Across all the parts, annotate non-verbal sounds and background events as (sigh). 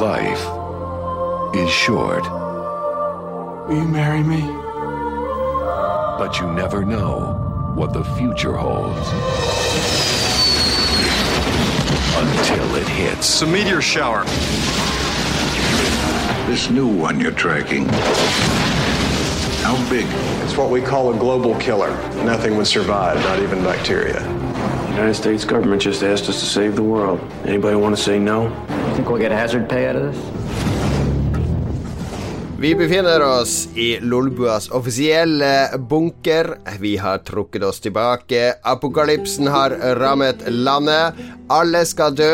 Life is short. Will you marry me? But you never know what the future holds. Until it hits. It's a meteor shower. This new one you're tracking. How big? It's what we call a global killer. Nothing would survive, not even bacteria. The United States government just asked us to save the world. Anybody want to say no? Think we'll get hazard pay out of this? Vi befinner oss i Lolbuas offisielle bunker. Vi har trukket oss tilbake. Apokalypsen har rammet landet. Alle skal dø,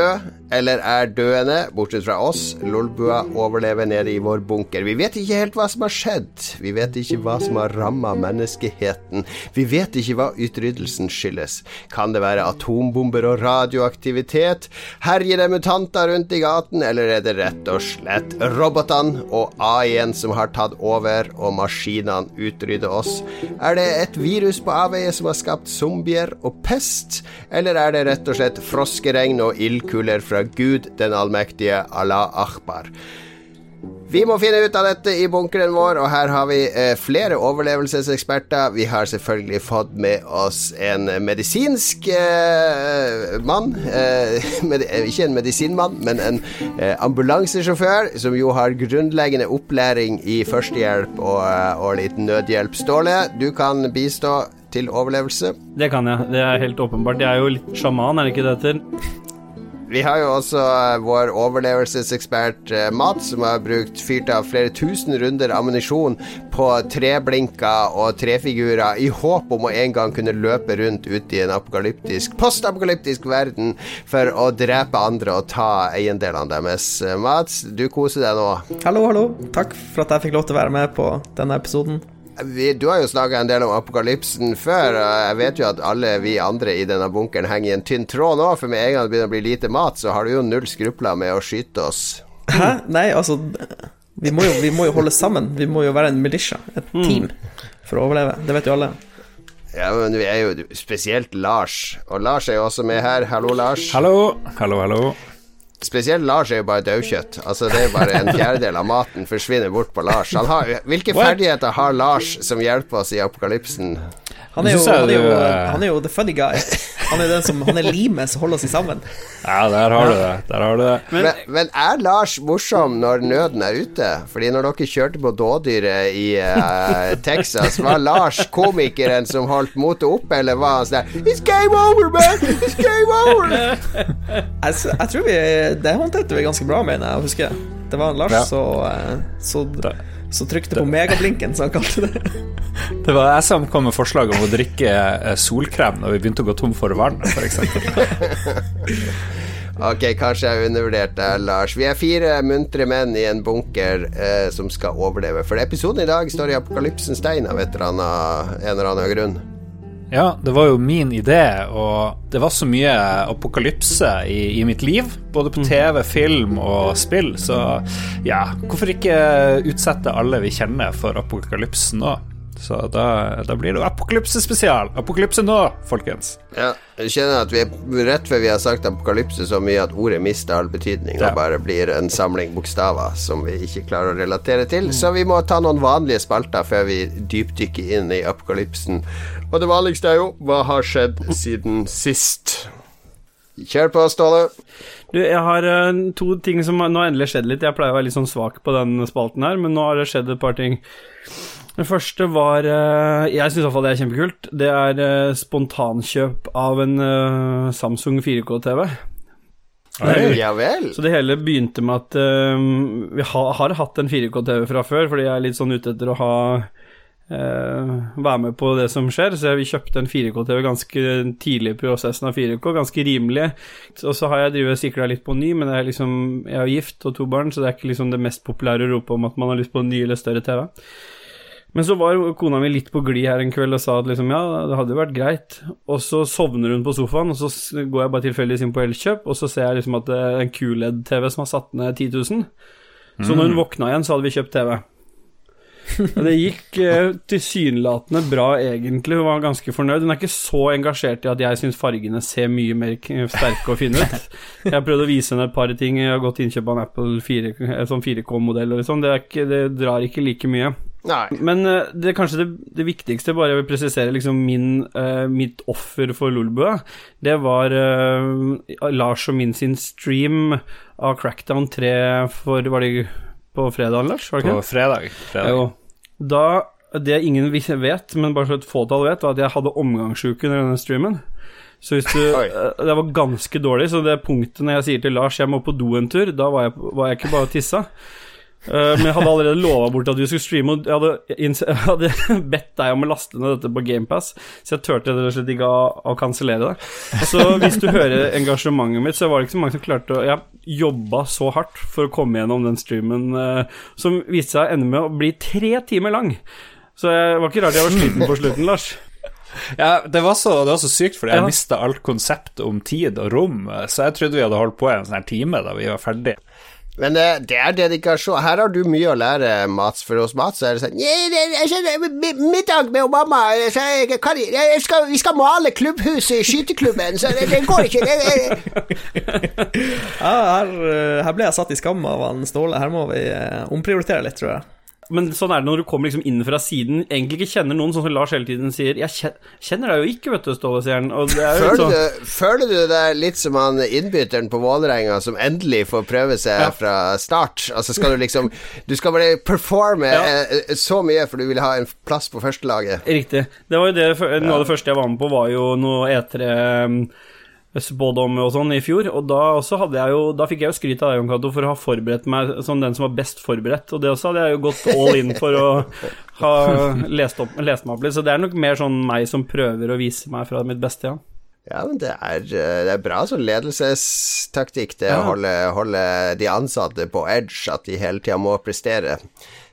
eller er døende, bortsett fra oss. Lolbua overlever nede i vår bunker. Vi vet ikke helt hva som har skjedd. Vi vet ikke hva som har ramma menneskeheten. Vi vet ikke hva utryddelsen skyldes. Kan det være atombomber og radioaktivitet? Herjer det mutanter rundt i gaten, eller er det rett og slett robotene og AI-en som har tatt over, og maskinene utrydder oss? Er det et virus på avveie som har skapt zombier og pest, eller er det rett og slett froskeregn og ildkuler fra Gud den allmektige Allah Akbar? Vi må finne ut av dette i bunkeren vår, og her har vi eh, flere overlevelseseksperter. Vi har selvfølgelig fått med oss en medisinsk eh, mann. Eh, (laughs) med, ikke en medisinmann, men en eh, ambulansesjåfør som jo har grunnleggende opplæring i førstehjelp og, og litt nødhjelp. Ståle, du kan bistå til overlevelse. Det kan jeg. Det er helt åpenbart. Jeg er jo litt sjaman, er det ikke det heter? Vi har jo også uh, vår overlevelsesekspert uh, Mats, som har brukt fyrt av flere tusen runder ammunisjon på treblinker og trefigurer i håp om å en gang kunne løpe rundt ute i en apokalyptisk, postapokalyptisk verden for å drepe andre og ta eiendelene deres. Uh, Mats, du koser deg nå. Hallo, hallo. Takk for at jeg fikk lov til å være med på denne episoden. Vi, du har jo snakka en del om apokalypsen før, og jeg vet jo at alle vi andre i denne bunkeren henger i en tynn tråd nå, for med en gang det begynner å bli lite mat, så har du jo null skrupler med å skyte oss. Hæ? Nei, altså vi må, jo, vi må jo holde sammen. Vi må jo være en militia, et team, for å overleve. Det vet jo alle. Ja, men vi er jo spesielt Lars, og Lars er jo også med her. Hallo, Lars. Hallo, hallo, hallo. Spesielt Lars er jo bare daukjøtt. Altså, det er bare en fjerdedel av maten forsvinner bort på Lars. Har, hvilke ferdigheter har Lars som hjelper oss i apokalypsen? Han er jo, han er jo, han er jo the funny guy. Han er, den som, han er limet som holder oss sammen. Ja, der har du det. Der har du det. Men, men, er Lars morsom når nøden er ute? Fordi når dere kjørte på dådyret i uh, (laughs) Texas, var Lars komikeren som holdt motet oppe, eller var han sånn It's game over, man! It's game over! (laughs) jeg, jeg, tror vi Det håndterte vi ganske bra, mener jeg å huske. Det var Lars ja. så, så, så trykte på megablinken, som han kalte det. (laughs) Det var jeg som kom med forslag om å drikke solkrem når vi begynte å gå tom for vann, f.eks. (laughs) ok, kanskje jeg undervurderte Lars. Vi er fire muntre menn i en bunker eh, som skal overleve. For episoden i dag står i apokalypsens tegn av et eller annet, en eller annen grunn. Ja, det var jo min idé, og det var så mye apokalypse i, i, mitt liv. Både på TV, film og spill, så ja, hvorfor ikke utsette alle vi kjenner for apokalypsen nå? Så da, da blir det apokalypsespesial. Apokalypse nå, folkens. Ja, jeg kjenner at vi er rett før vi har sagt apokalypse så mye at ordet mister all betydning ja. og bare blir en samling bokstaver som vi ikke klarer å relatere til. Så vi må ta noen vanlige spalter før vi dypdykker inn i apokalypsen. Og det vanligste er jo hva har skjedd siden sist? Kjør på, Ståle. Du, jeg har uh, to ting som nå har endelig skjedd litt. Jeg pleier å være litt sånn svak på den spalten her, men nå har det skjedd et par ting. Det første var uh, Jeg syns iallfall det er kjempekult. Det er uh, spontankjøp av en Samsung 4K-TV. Ja vel. Så det hele begynte med at vi ha, har hatt en 4K-TV fra før, fordi jeg er litt sånn ute etter å ha uh, være med på det som skjer. Så vi kjøpte en 4K-TV ganske tidlig i prosessen av 4K, ganske rimelig. Og så har jeg drevet sikla litt på ny, men jeg er, liksom, jeg er gift og to barn, så det er ikke liksom det mest populære å rope om at man har lyst på en ny eller større TV. Men så var kona mi litt på glid her en kveld og sa at liksom, ja, det hadde jo vært greit. Og så sovner hun på sofaen, og så går jeg bare tilfeldigvis inn på Elkjøp, og så ser jeg liksom at det er en QLED-TV som har satt ned 10 000. Så når hun mm. våkna igjen, så hadde vi kjøpt TV. Det gikk eh, tilsynelatende bra, egentlig. Hun var ganske fornøyd. Hun er ikke så engasjert i at jeg syns fargene ser mye mer sterke og fine ut. Jeg har prøvd å vise henne et par ting. Jeg har gått innkjøp av en Apple 4, eh, sånn 4K-modell og liksom. Det, det drar ikke like mye. Nei. Men eh, det kanskje det, det viktigste, bare jeg vil presisere liksom min, uh, mitt offer for Lolbua, det var uh, Lars og min sin stream av Crackdown 3 for Var det på fredag, Lars? Var det ikke? På fredag. fredag. Jo. Da Det ingen vet, men bare så et fåtall vet, var at jeg hadde omgangsuke under denne streamen. Så hvis du (laughs) Det var ganske dårlig, så det punktet når jeg sier til Lars jeg må på do en tur, da var jeg, var jeg ikke bare og tissa. Eh, men jeg hadde allerede lova bort at vi skulle streame, og jeg hadde, (laughs) jeg hadde bedt deg om å laste ned dette på GamePass, så jeg turte rett og slett ikke å, å kansellere det. Så hvis du hører engasjementet mitt, så var det ikke så mange som klarte å Jeg jobba så hardt for å komme gjennom den streamen, eh, som viste seg å ende med å bli tre timer lang. Så jeg var ikke rart jeg var sliten på slutten, Lars. Ja, det var så, det var så sykt, fordi jeg Ja. mista alt konsept om tid og rom, så jeg trodde vi hadde holdt på i en sånn her time da vi var ferdig. Men eh, det er dedikasjon. Her har du mye å lære, Mats. For hos Mats er det sånn «Nei, jeg Middag med mamma så jeg, kan, jeg skal, Vi skal male klubbhuset i skyteklubben, så det, det går ikke. Det. (laughs) Ja, her, eh, her ble jeg satt i skam av han Ståle. Her må vi eh, omprioritere litt, tror jeg. Men sånn er det når du kommer liksom inn fra siden, egentlig ikke kjenner noen, sånn som Lars hele tiden sier 'Jeg kjenner deg jo ikke', vet du, Ståle, sier han. Er Føler, sånn du, føler du deg litt som han innbytteren på Vålerenga som endelig får prøve seg fra start? Altså skal du liksom Du skal bare performe Ja. eh, så mye for du vil ha en plass på førstelaget. Riktig. Det var jo det, Noe av det første jeg var med på, var jo noe E3 um, spådom og sånn i fjor, og da også hadde jeg jo Da fikk jeg jo skryt av deg, Jon Cato, for å ha forberedt meg som den som var best forberedt, og det også hadde jeg jo gått all in for å ha lest, opp, lest meg opp litt, så det er nok mer sånn meg som prøver å vise meg fra mitt beste, ja. Ja, men det er, eh, det er bra sånn ledelsestaktikk, det Ja. å holde, holde de ansatte på edge, at de hele tida må prestere.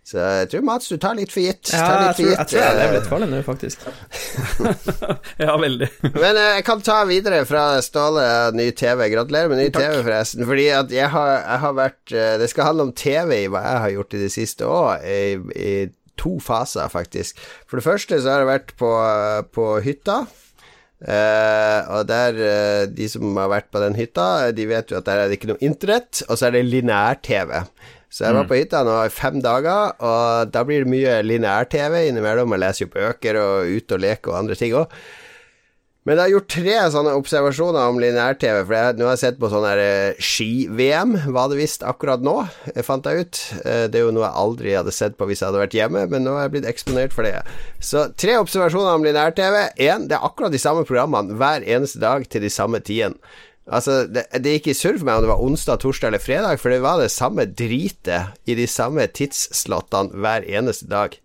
Så jeg tror Mats, du tar litt for gitt. Ja, tar jeg tror, gitt, jeg tror jeg lever litt farlig nå, faktisk. (laughs) Ja, veldig. Men eh, jeg kan ta videre fra Ståle ny TV. Gratulerer med ny TV, forresten. Fordi at jeg har, jeg har vært eh, Det skal handle om TV i hva jeg har gjort i det siste òg, i, i to faser, faktisk. For det første så har jeg vært på, på hytta. Uh, og der uh, De som har vært på den hytta, de vet jo at der er det ikke noe internett, og så er det lineær-TV. Så jeg var på hytta nå i fem dager, og da blir det mye lineær-TV innimellom. Jeg leser jo bøker og ute og leker og andre ting òg. Men jeg har gjort tre sånne observasjoner om lineær-TV. For jeg, nå har jeg sett på sånn eh, ski-VM, var det visst akkurat nå, jeg fant jeg ut. Eh, Det er jo noe jeg aldri hadde sett på hvis jeg hadde vært hjemme, men nå har jeg blitt eksponert for det. Så tre observasjoner om lineær-TV. Én, det er akkurat de samme programmene hver eneste dag til de samme tidene. Altså, det, det gikk i surr for meg om det var onsdag, torsdag eller fredag, for det var det samme dritet i de samme tidsslottene hver eneste dag.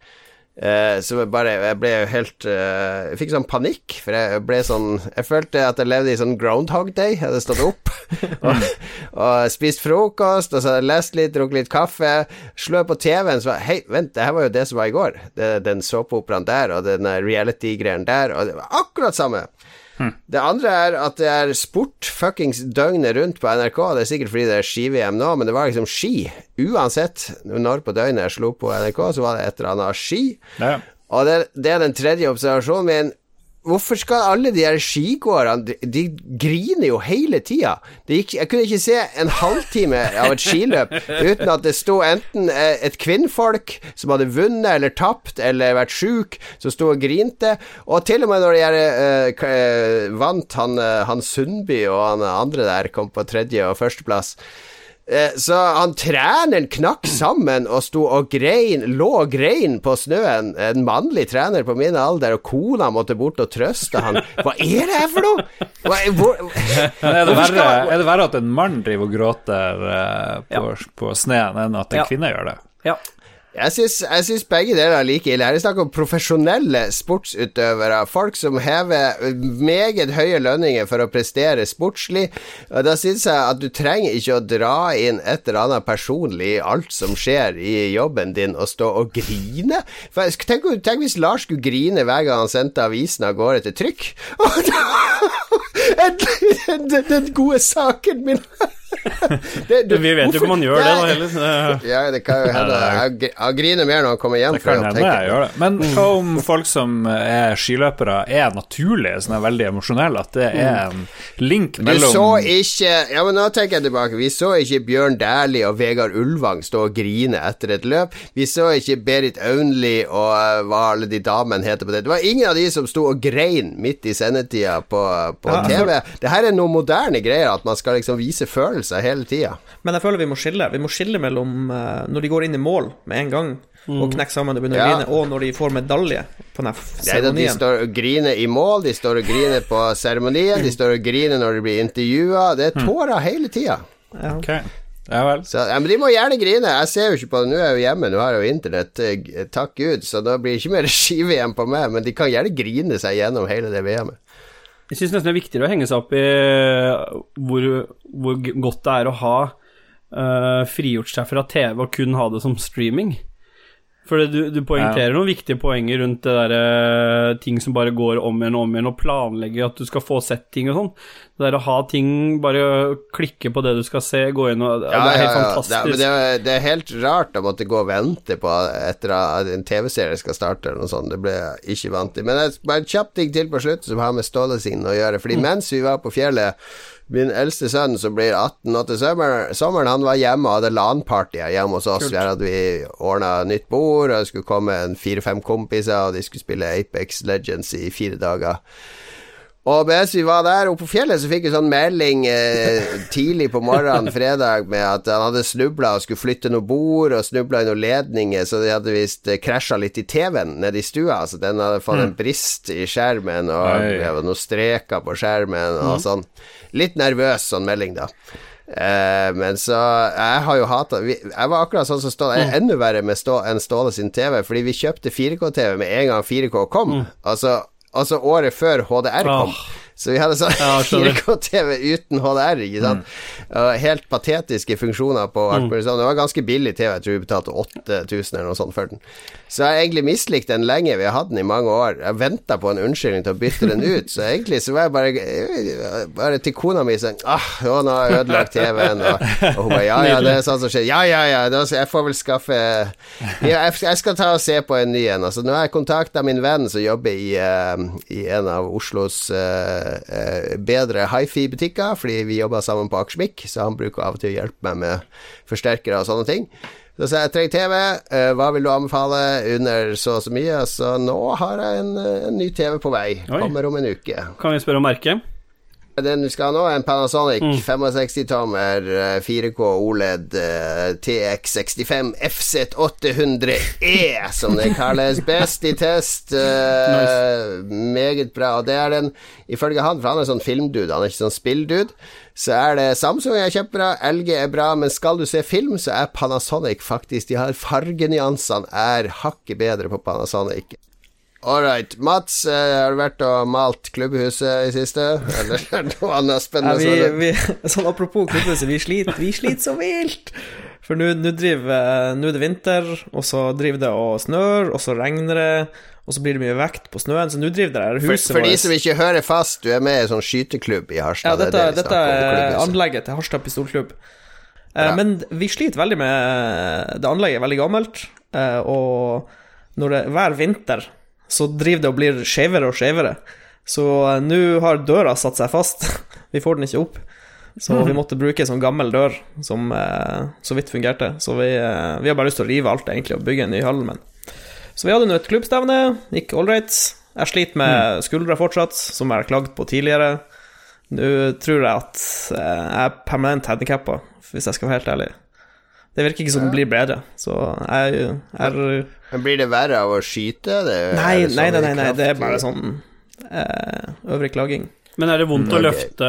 Eh, så jeg bare Jeg ble jo helt eh, Jeg fikk sånn panikk, for jeg ble sånn Jeg følte at jeg levde i sånn Groundhog Day. Jeg hadde stått opp (laughs) og, og spist frokost, og så hadde jeg lest litt, drukket litt kaffe. Slå på TV-en, så var Hei, vent, det her var jo det som var i går. Det, den såpeoperaen der, og den reality-greien der, og det var akkurat samme. Det andre er at det er sport fuckings døgnet rundt på NRK. Det er sikkert fordi det er ski-VM nå, men det var liksom ski. Uansett når på døgnet jeg slo på NRK, så var det et eller annet ski. Ja. Og det, det er den tredje observasjonen min. Hvorfor skal alle de her skigåerne De, griner jo hele tida. Jeg kunne ikke se en halvtime av et skiløp uten at det sto enten eh, et kvinnfolk som hadde vunnet eller tapt eller vært sjuk, som sto og grinte. Og til og med når de her eh, vant, han, han Sundby og han andre der kom på tredje og førsteplass. Eh, Så han treneren knakk sammen og sto og grein, lå og grein på snøen. En mannlig trener på min alder, og kona måtte bort og trøste han. Hva er det her for noe?! Hva, hvor, er det, verre, er det verre at en mann driver og gråter på, på, på snøen, enn at en Ja. kvinne gjør det? Ja. Jeg syns, begge deler er like ille. Her er det snakk om profesjonelle sportsutøvere. Folk som hever meget høye lønninger for å prestere sportslig. Og Da syns jeg at du trenger ikke å dra inn et eller annet personlig i alt som skjer i jobben din, og stå og grine. For tenk, tenk hvis Lars skulle grine hver gang han sendte avisen av gårde til trykk. (laughs) (laughs) den, gode saken min. (laughs) det, du, Vi vet jo ikke om han gjør det, da heller. (laughs) Ja, det kan jo hende. Jeg, jeg griner mer når han kommer hjem Det kan hende jeg gjør det. Men hva om folk som er skiløpere, er naturlige, sånn er veldig emosjonelle? At det er en link Du så ikke Ja, men nå tenker jeg tilbake. Vi så ikke Bjørn Dæhlie og Vegard Ulvang stå og grine etter et løp. Vi så ikke Berit Aunli og eh, hva alle de damene heter på det. Det var ingen av de som sto og grein midt i sendetida på, på Ja, TV. Det her er noe moderne greier, at man skal liksom vise følelser hele tida. Men jeg føler vi må skille. Vi må skille mellom eh, når de går inn i mål med en gang og knekker sammen og begynner Ja. å grine, og når de får medalje på den seremonien. de står og griner i mål, de står og griner på seremonien, de står og griner når de blir intervjua. Det er tårer hele tida. Ja. Okay. ja vel. Så, ja, men de må gjerne grine. Jeg ser jo ikke på det. Nå er jeg jo hjemme, nå har jeg jo internett, eh, takk Gud, så da blir det ikke mer (laughs) ski-VM på meg, men de kan gjerne grine seg gjennom hele det VM-et. Jeg syns nesten det er viktigere å henge seg opp i eh, hvor, hvor godt det er å ha uh, frigjort seg fra TV og kun ha det som streaming. For du, du poengterer noen viktige poenger rundt det derre ting som bare går om igjen og om igjen, og planlegge at du skal få sett ting og sånn. Det der å ha ting bare klikke på det du skal se, gå inn og Det er helt ja, er- fantastisk. men det, er, det er helt rart å måtte gå og vente på etter at en TV-serie skal starte, eller noe sånt. Det ble jeg ikke vant til. Men jeg, bare en kjapp ting til på slutt som har med Ståle sin å gjøre. Fordi mens vi var på fjellet Min eldste sønn, som blir 18 nå til sommeren, sommeren, han var hjemme og hadde LAN-party hjemme hos oss. Der hadde vi ordna nytt bord, og det skulle komme en fire-fem kompiser, og de skulle spille Apex Legends i fire dager. Og mens vi var der oppe på fjellet, så fikk vi sånn melding eh, tidlig på morgenen fredag med at han hadde snubla og skulle flytte noe bord, og snubla i noen ledninger, så de hadde visst eh, krasja litt i TV-en nede i stua. Så den hadde fått en brist i skjermen, og det var noen streker på skjermen og sånn. Litt nervøs sånn melding, da. Eh, men så Jeg har jo hata Jeg var akkurat sånn som Ståle. Jeg er ennå verre med stå, enn Ståle sin TV, fordi vi kjøpte 4K-TV med en gang 4K kom. Altså, altså året før HDR kom. Åh. Så vi hadde sånn Ja, 4K-TV uten HDR, ikke sant. Mm. helt patetiske funksjoner på alt mulig sånn. Det var ganske billig TV, jeg tror vi betalte 8000 eller noe sånt for den. Så jeg har egentlig mislikt den lenge, vi har hatt den i mange år. Jeg venta på en unnskyldning til å bytte den ut, så egentlig så var jeg bare, bare til kona mi sånn Ah, å, nå har jeg ødelagt TV-en, og, og hun bare Ja, ja, det er sånn som skjer. Ja, ja, ja, jeg får vel skaffe ja, jeg, skal ta og se på en ny en. Altså, nå har jeg kontakta min venn som jobber i, uh, i en av Oslos eh, bedre hifi-butikker, fordi vi jobber sammen på Akersmik, så han bruker av og til å hjelpe meg med forsterkere og sånne ting. Så sa jeg jeg trenger TV, eh, hva vil du anbefale under så og så mye? Så nå har jeg en, eh, en ny TV på vei, Oi. kommer om en uke. Kan vi spørre om merket? Den vi skal ha nå, er en Panasonic 65-tommer eh, 4K OLED eh, TX65 FZ800E, som det kalles. (laughs) Best i test. nice. Meget bra. Og det er den, ifølge han, for han er sånn filmdude, han er ikke sånn spilldude, så er det Samsung er kjempebra, LG er bra, men skal du se film, så er Panasonic faktisk De har fargenyansene er hakket bedre på Panasonic. Alright. Mats, eh, har du vært og malt klubbhuset i siste? Eller er noe annet Ja, spennende? vi, vi, sånn apropos klubbhuset, vi sliter, vi sliter så vilt. For nå nå driver Nå er det vinter, og så driver det og snør, og så regner det, og så blir det mye vekt på snøen, så nå driver det her For, huset for de som ikke hører fast, du er med i en sånn skyteklubb i Ja, Harstad. dette, det er det dette er anlegget til Harstad pistolklubb. Eh, Ja. Men vi sliter veldig med Det anlegget er veldig gammelt, eh, og når det, hver vinter så driver det og blir skjevere og skjevere. Så uh, nå har døra satt seg fast. (laughs) vi får den ikke opp. Så vi måtte bruke en sånn gammel dør som uh, så vidt fungerte. Så vi, eh, vi har bare lyst til å rive alt egentlig og bygge en ny hall, men Så vi hadde nå et klubbstevne, gikk ålreit. Jeg sliter med skuldra fortsatt, som jeg har klagd på tidligere. Nå tror jeg at jeg er permanent handikappa, hvis jeg skal være helt ærlig. Det virker ikke som det blir bedre, så jeg er Men blir det verre av å skyte? Det, Nei, det sånn nei, nei, i nei, nei det er bare sånn eh, øvrig klaging. Men er det vondt å løfte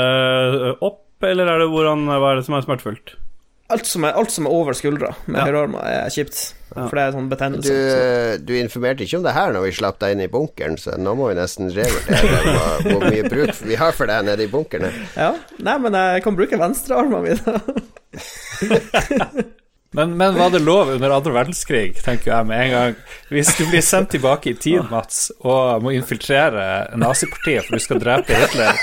opp, eller er det hvordan, hva er det som er smertefullt? Alt som er, alt som er over skuldra med Ja. høyrearma, er kjipt. For det er sånn betennelse. Du, du informerte ikke om det her når vi slapp deg inn i bunkeren, så nå må vi nesten revurdere hva- hvor mye bruk vi har for deg nede i bunkeren. Ja. Nei, men jeg kan bruke venstrearmen min. (laughs) (laughs) Men, men var det lov under andre verdenskrig, tenker jeg med en gang. Hvis du blir sendt tilbake i tid, Mats, og må infiltrere nazipartiet for du skal drepe Hitler,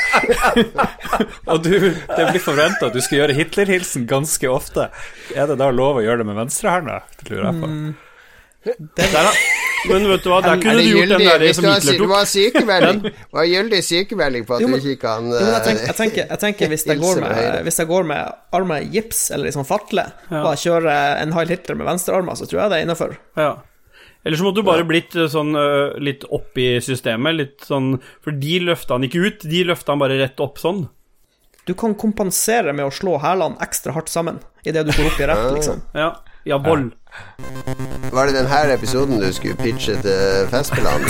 (laughs) og du, det blir forventa at du skal gjøre Hitler-hilsen ganske ofte, er det da lov å gjøre det med venstrehånda? Det lurer jeg på. Der, da. Men vet du hva, der Er kunne du gjort den der som du Hitler tok. du tok. sykemelding? (laughs) Gyldig sykemelding på at Jo, du ikke kan Jo, jeg, eh, tenker, jeg, tenker, jeg tenker hvis jeg (laughs) går med hvis jeg går med armen i gips eller liksom fatle, fatle, og jeg kjører en Heil Hitler med venstrearmen, så tror jeg det er innafor. Ja. Eller så måtte du bare blitt eh, sånn eh, litt opp i systemet, litt sånn For de løfta han ikke ut, de løfta han bare rett opp sånn. Du kan kompensere med å slå hælene ekstra hardt sammen idet du går opp i rett, (laughs) liksom. Ja. Ja, vold. Var det denne episoden du skulle pitche til Festspillene?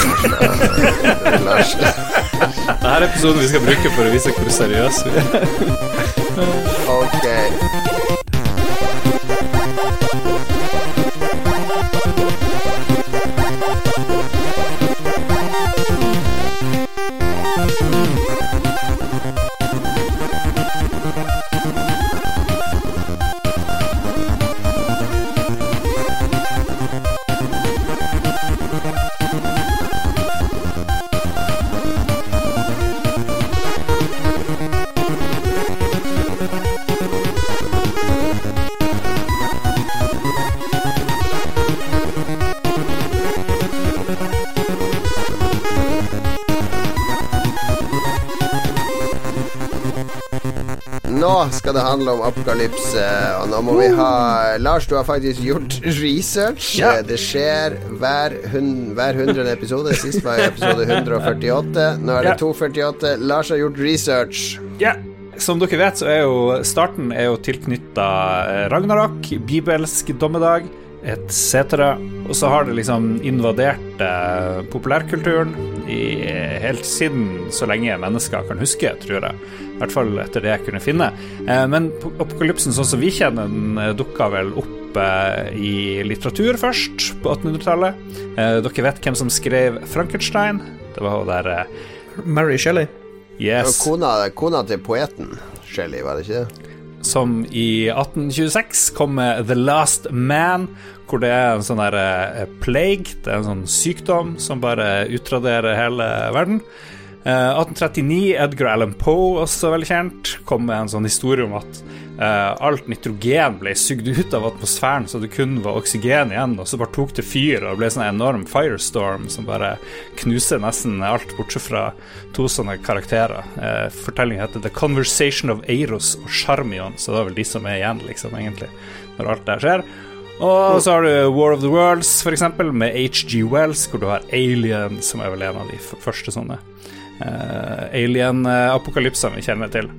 (laughs) Lars? Dette er episoden vi skal bruke for å vise hvor seriøse vi er. Ok. Skal det handle om apokalypse, og nå må vi ha Lars, du har faktisk gjort research. Ja. Det skjer hver, hun, hver hundrede episode. Sist var episode 148. Nå er det Ja. 248. Lars har gjort research. Ja, som dere vet, så er jo starten er jo tilknytta Ragnarok, bibelsk dommedag, etc. Og så har det liksom invadert eh, populærkulturen i, helt siden så lenge mennesker kan huske, tror jeg. I hvert fall etter det jeg kunne finne. Eh, men apokalypsen sånn som vi kjenner den, eh, dukka vel opp eh, i litteratur først, på 1800-tallet. Eh, dere vet hvem som skrev Frankenstein? Det var hun der Mary Shelley. Og Yes. kona, kona til poeten Shelley, var det ikke det? som i 1826 kom med The Last Man, hvor det er en sånn der plague, det er en sånn sykdom som bare utraderer hele verden. Eh, 1839, Edgar Allan Poe, også veldig kjent, kom med en sånn historie om at uh, alt nitrogen ble sugd ut av atmosfæren, så det kun var oksygen igjen, og så bare tok det fyr, og ble sånn enorm firestorm som bare knuser nesten alt, bortsett fra to sånne karakterer. Uh, Fortellingen heter The Conversation of Eiros og Charmion, så det er vel de som er igjen, liksom, egentlig, når alt det skjer. Og så har du War of the Worlds, eksempel, med HG Wells, hvor du har Alien, som er vel en av de første sånne uh, alien-apokalypsene vi kjenner til.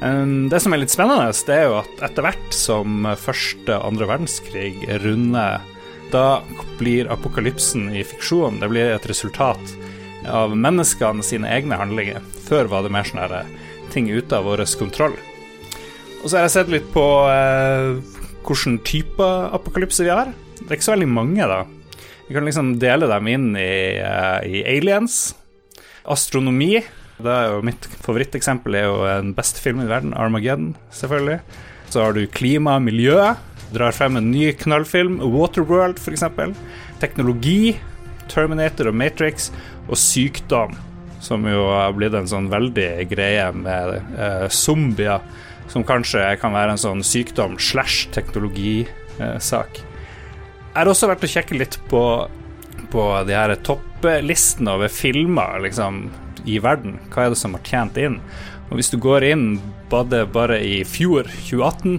Um, det som er litt spennende, det er jo at etter hvert som første og andre verdenskrig runder, da blir apokalypsen i fiksjon Det blir et resultat av menneskene sine egne handlinger. Før var det mer sånne her ting ute av vår kontroll. Og så har jeg sett litt på eh, hvilken type apokalypse vi har. Det er ikke så veldig mange, da. Vi kan liksom dele dem inn i, eh, i aliens, astronomi. Det er jo Mitt favoritteksempel er jo den beste filmen i verden, Armageddon, selvfølgelig. Så har du klima, miljø. Drar frem en ny knallfilm, Waterworld, f.eks. Teknologi, Terminator og Matrix. Og sykdom, som jo har blitt en sånn veldig greie med eh, zombier. Som kanskje kan være en sånn sykdom slash teknologisak. Jeg har også vært og kjekke litt på, på de her topplistene over filmer liksom, i verden. Hva er det som har tjent inn? Og hvis du går inn bare, bare i fjor, 2018,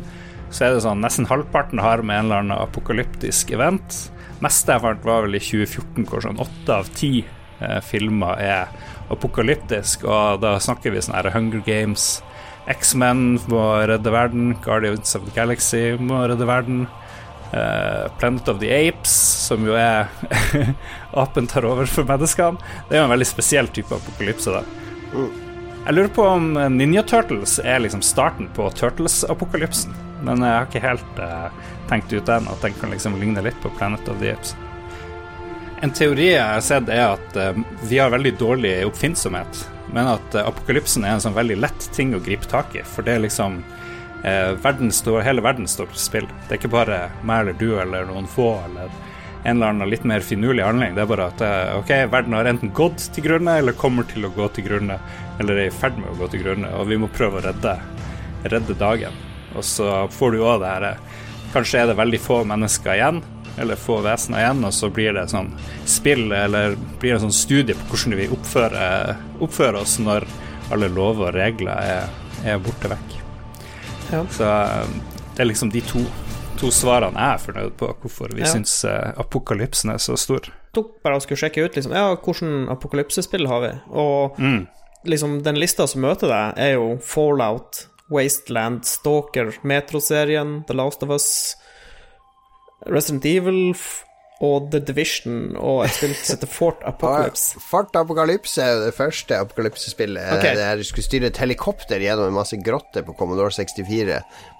så er det sånn nesten halvparten har med en eller annen apokalyptisk event. Meste jeg fant, var vel i 2014, hvor sånn åtte av ti eh, filmer er apokalyptisk, og da snakker vi sånn her Hunger Games, X-Men må redde verden, Guardians of the Galaxy må redde verden. Eh, Planet of the Apes, som jo er (laughs) apen tar over for menneskene. Det er jo en veldig spesiell type apokalypse, da. Jeg lurer på om Ninja Turtles er liksom starten på Turtles-apokalypsen. Men jeg har ikke helt uh, tenkt ut den, at den kan liksom ligne litt på Planet of the Apes. En teori jeg har sett, er at uh, vi har veldig dårlig oppfinnsomhet, men at eh, apokalypsen er en sånn veldig lett ting å gripe tak i, for det er liksom eh, verden står, hele verden står på spill. Det er ikke bare meg eller du eller noen få eller en eller annen litt mer finurlig handling. Det er bare at eh, ok, verden har enten gått til grunne eller kommer til å gå til grunne, eller er i ferd med å gå til grunne, og vi må prøve å redde, redde dagen. Og så får du òg det her eh, Kanskje er det veldig få mennesker igjen, eller få vesener igjen, og så blir det sånn spill, eller blir det en sånn studie på hvordan vi oppfører, oppfører oss når alle lover og regler er, er borte vekk. Ja. Så eh, det er liksom de to, to svarene jeg er fornøyd på hvorfor vi Ja. syns eh, apokalypsen er så stor. tok bare og skulle sjekke ut liksom, ja, hvordan apokalypsespill har vi. Og Mm. liksom den lista som møter deg, er jo Fallout, Wasteland, Stalker, Metro-serien, The Last of Us, Resident Evil og The Division og et spill som heter Fort (laughs) Apocalypse. Fort Apocalypse er jo det første apokalypsespillet. Okay. Det er du skulle styre et helikopter gjennom en masse grotter på Commodore 64.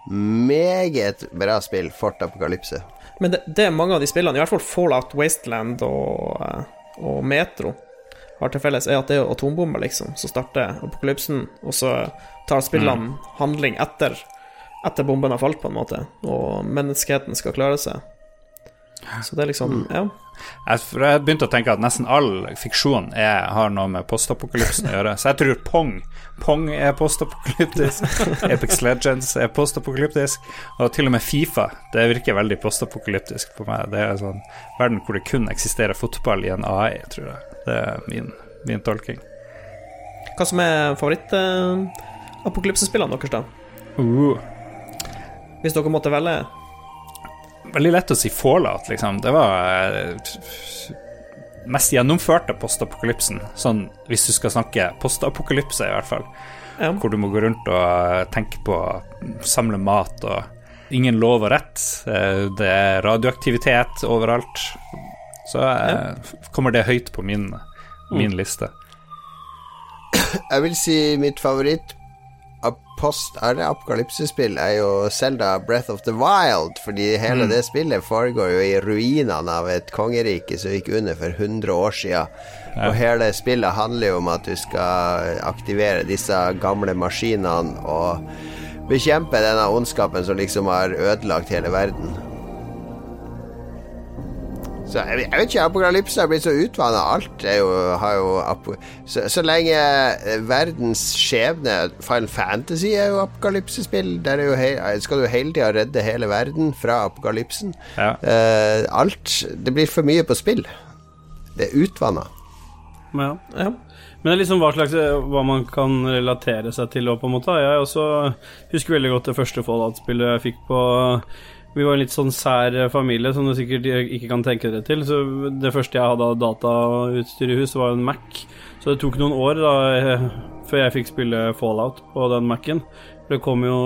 Meget bra spill, Fort Apokalypse. Men det, det er mange av de spillene, i hvert fall Fallout, Wasteland og, eh, og Metro, har til felles, er at det er atombomber, liksom, som starter apokalypsen, og så tar spillene handling etter, etter bomben har falt, på en måte, og menneskeheten skal klare seg. Så det er liksom Ja. Jeg, for jeg begynte å tenke at nesten all fiksjon er, har noe med postapokalypsen å gjøre. Så jeg tror Pong Pong er postapokalyptisk. (laughs) Epic Legends er postapokalyptisk. Og til og med Fifa. Det virker veldig postapokalyptisk på meg. Det er en sånn verden hvor det kun eksisterer fotball i en AI, tror jeg. Det er min, min tolking. Hva som er favoritt-apokalypsespillene deres, da? Uh. Hvis dere måtte velge Veldig lett å si Fallout, liksom. Det var eh, mest gjennomførte postapokalypsen. Sånn hvis du skal snakke postapokalypse, i hvert fall. Ja. Hvor du må gå rundt og eh, tenke på samle mat og ingen lov og rett. Eh, Det er radioaktivitet overalt. Så ja. kommer det høyt på min, min liste. Jeg vil si mitt favoritt av post er det apokalypsespill er jo Zelda Breath of the Wild, fordi hele det spillet foregår jo i ruinene av et kongerike som gikk under for 100 år siden. Og hele spillet handler jo om at du skal aktivere disse gamle maskinene og bekjempe denne ondskapen som liksom har ødelagt hele verden. Så jeg, jeg vet ikke, apokalypse har blitt så utvanna. Alt er jo, har jo så, så lenge eh, verdens skjebne Final Fantasy er jo apokalypsespill. Der er jo hei, skal du hele tida redde hele verden fra apokalypsen. Ja. Uh, alt Det blir for mye på spill. Det er utvanna. Ja. Ja. Men det er liksom hva slags Hva man kan relatere seg til òg, på en måte. Jeg også husker veldig godt det første Fallout-spillet jeg fikk på Vi var en litt sånn sær familie, som du sikkert ikke kan tenke dere til. Så det første jeg hadde av datautstyr i hus, var en Mac. Så det tok noen år da eh, før jeg fikk spille Fallout på den Mac-en. Det kom jo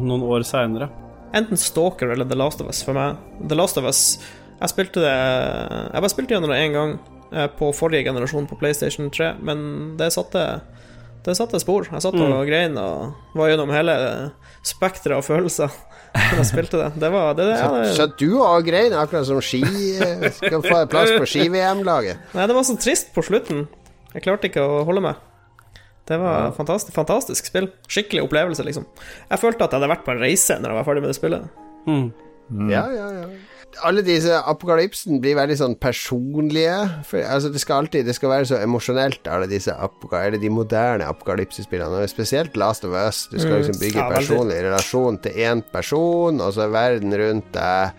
noen år seinere. Enten Stalker eller The Last of Us for meg. The Last of Us Jeg spilte det Jeg bare spilte gjennom det én gang eh, på forrige generasjon på PlayStation 3, men det satte det satte spor. Jeg satt og grein og var gjennom hele spekteret av følelser da jeg spilte det. Det var det, det, ja, det, Så du òg grein, akkurat som ski eh, skal få plass på ski-VM-laget. Nei, det var så trist på slutten. Jeg klarte ikke å holde meg. Det var fantastisk, fantastisk spill. Skikkelig opplevelse, liksom. Jeg følte at jeg hadde vært på en reise når jeg var ferdig med det spillet. Ja, ja, ja. Alle disse apokalypsen blir veldig sånn personlige. For, altså, det skal alltid Det skal være så emosjonelt, alle disse eller de moderne apokalypsespillene. Spesielt Last of Us. Du skal liksom bygge Ja, personlig relasjon til én person, og så er verden rundt deg.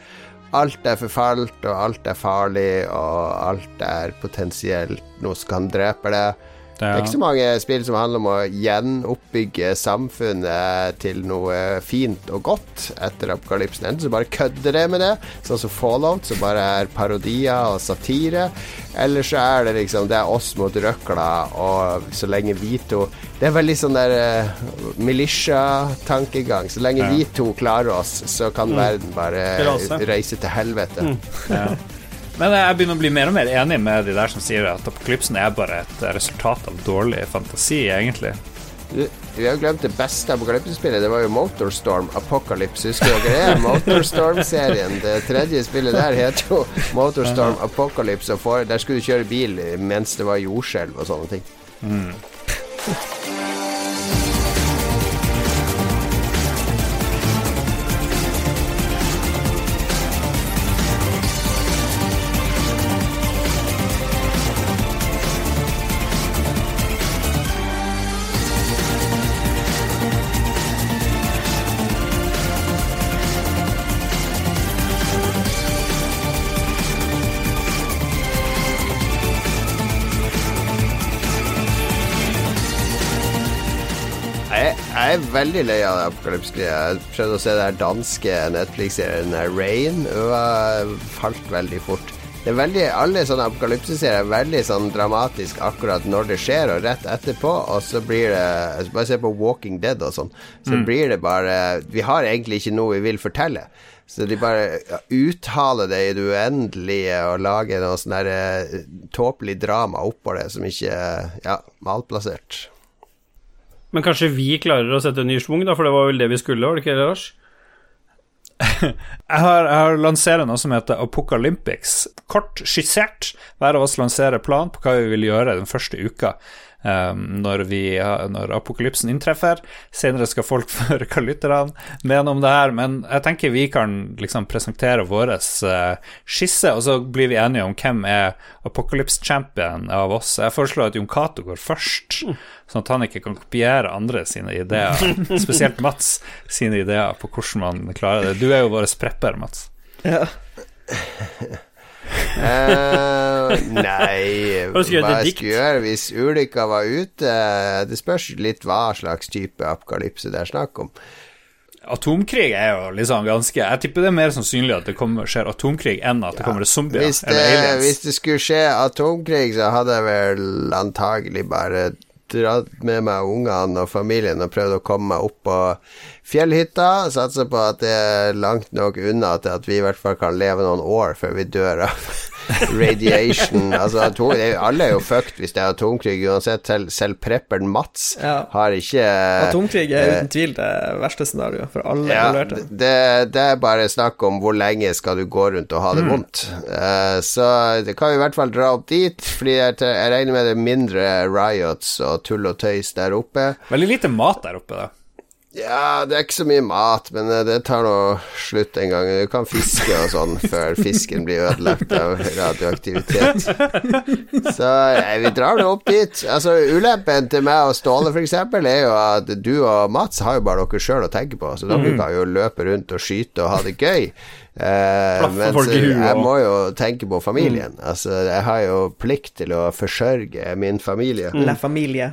Alt er forfalt, og alt er farlig, og alt er potensielt noe som kan drepe deg. Det er ikke så mange spill som handler om å gjenoppbygge samfunnet til noe fint og godt etter apokalypsen. Enten så bare kødder det med det, sånn som Fallout, som bare er parodier og satire. Eller så er det liksom Det er oss mot røkla, og så lenge vi to Det er veldig sånn der uh, militia-tankegang. Så lenge Ja. vi to klarer oss, så kan verden bare reise til helvete. (laughs) Men jeg begynner å bli mer og mer enig med de der som sier at apokalypsen er bare et resultat av dårlig fantasi, egentlig. Vi har glemt det beste apokalypsespillet. Det var jo Motorstorm Apocalypse. Husker dere det? (laughs) Motorstorm-serien. Det tredje spillet der heter jo Motorstorm Apocalypse. Og for, der skulle du kjøre bil mens det var jordskjelv og sånne ting. jeg (laughs) veldig lei av det apokalypse-greia. Jeg prøvde å se her danske Netflix-serien Rain, og falt veldig fort. Det er veldig, Alle sånne apokalypseserier er veldig sånn dramatisk akkurat når det skjer, og rett etterpå, og så blir det Bare se på Walking Dead og sånn. Så blir det bare Vi har egentlig ikke noe vi vil fortelle. Så de bare uttaler det i det uendelige og lager noe sånn eh, tåpelig drama oppå det som ikke ja, malplassert. Men kanskje vi klarer å sette en ny schwung, da, for det var vel det vi skulle, var det ikke det, Lars? Jeg har, jeg har lansert noe som heter Apocalyptics. Kort skissert. Hver av oss lanserer plan på hva vi vil gjøre den første uka um, når, vi, når apokalypsen inntreffer. Senere skal folk (laughs) høre hva lytterne mener om det her, men jeg tenker vi kan liksom presentere vår uh, skisse, og så blir vi enige om hvem er apokalypse-champion av oss. Jeg foreslår at Jon Cato går først, sånn at han ikke kan kopiere andre sine ideer, (laughs) spesielt Mats sine ideer på hvordan man klarer det. Du er jo vår prepper, Mats. Ja. Eh, nei (laughs) Hva jeg skulle gjøre hvis ulykka var ute Det spørs litt hva slags type apokalypse det er snakk om. Atomkrig er jo liksom ganske Jeg tipper det er mer sannsynlig at det kommer, skjer atomkrig enn at det kommer zombier Hvis det, eller aliens. hvis det skulle skje atomkrig, så hadde jeg vel antagelig bare dratt med meg ungene og familien og prøvd å komme meg opp på fjellhytta. Satser på at det er langt nok unna til at vi i hvert fall kan leve noen år før vi dør av (laughs) radiation. (laughs) altså, atom, det er- alle er jo fucked hvis det er atomkrig, uansett. Selv, selv prepperen Mats Ja. har ikke Atomkrig er eh, uten tvil det verste scenarioet for alle ja, involverte. det, det er bare snakk om hvor lenge skal du gå rundt og ha det vondt. Uh, så det kan vi i hvert fall dra opp dit, fordi jeg, jeg regner med det er mindre riots og tull og tøys der oppe. Veldig lite mat der oppe, da. Ja, det er ikke så mye mat, men eh, det tar nå slutt en gang. Du kan fiske og sånn (laughs) før fisken blir ødelagt av radioaktivitet. Så eh, vi drar det opp dit. Altså, Ulempen til meg og Ståle, eksempel, er jo at du og Mats har jo bare dere sjøl å tenke på, så dere kan jo løpe rundt og skyte og ha det gøy. Eh, huet jeg må jo tenke på familien. Altså, jeg har jo plikt til å forsørge min familie. La familie.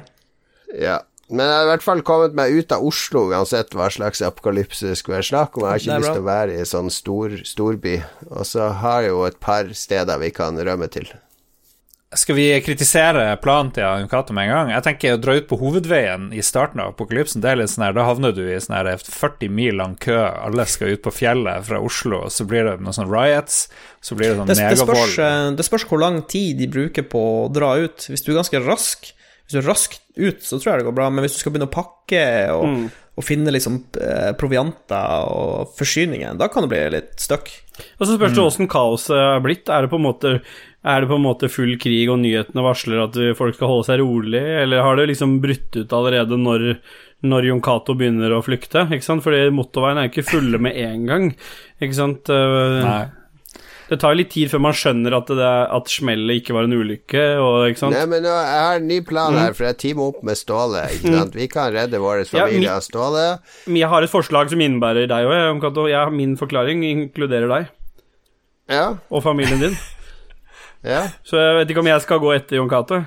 Ja. Men jeg har i hvert fall kommet meg ut av Oslo, uansett hva slags apokalypse det skulle være snakk om. Jeg har ikke lyst til å være i sånn stor storby. Og så har jeg jo et par steder vi kan rømme til. Skal vi kritisere planen til Jon Cato med en gang? Jeg tenker å dra ut på hovedveien i starten av apokalypsen. Det er litt sånn her, Da havner du i sånn her 40 mil lang kø, alle skal ut på fjellet fra Oslo, og så blir det noen sånn riots, så blir det sånn Det, det, megavold. eh, det spørs hvor lang tid de bruker på å dra ut. Hvis du er ganske rask Hvis du er raskt ut, så tror jeg det går bra, men hvis du skal begynne å pakke og, Mm. og finne liksom eh, provianter og forsyninger, da kan det bli litt stuck. Og så spørs det åssen kaoset er blitt. Er det på en måte er det på en måte full krig, og nyhetene varsler at folk skal holde seg rolig, eller har det liksom brutt ut allerede når, når Jon Cato begynner å flykte? Ikke sant? Fordi motorveien er jo ikke fulle med en gang, ikke sant? Eh, Nei. Det tar jo litt tid før man skjønner at, det at smellet ikke var en ulykke, og ikke sant? Nei, men nå, jeg har en ny plan her, for jeg teamer opp med Ståle. Ikke sant? Vi kan redde vår familie av av Ståle. Men jeg har et forslag som innebærer deg òg, min forklaring inkluderer deg Ja, og familien din. (laughs) ja. Så jeg vet ikke om jeg skal gå etter Jon Cato.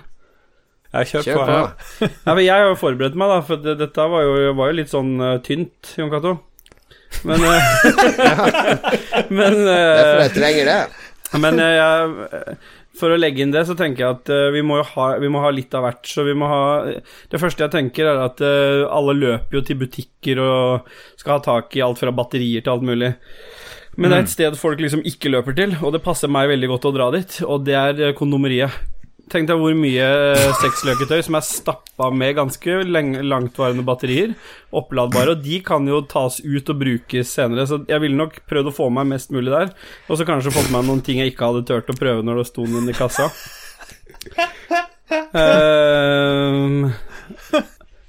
Kjør på. på. (laughs) Ja. Ja, men jeg har jo forberedt meg, da, for det, dette var jo, var jo litt sånn uh, tynt, Jon Cato. Men eh, (laughs) Men Derfor eh, jeg trenger det. Men eh, jeg, for å legge inn det, så tenker jeg at uh, vi må ha, vi må ha litt av hvert. Så vi må ha Det første jeg tenker, er at uh, alle løper jo til butikker og skal ha tak i alt fra batterier til alt mulig. Men det er et sted folk liksom ikke løper til, og det passer meg veldig godt å dra dit, og det er kondomeriet. Tenk deg hvor mye eh, sexløketøy som er stappa med ganske langtvarende batterier, oppladbare, og de kan jo tas ut og brukes senere, så jeg ville nok prøvd å få meg mest mulig der, og så kanskje fått meg noen ting jeg ikke hadde turt å prøve når det sto noen i kassa. Ehm,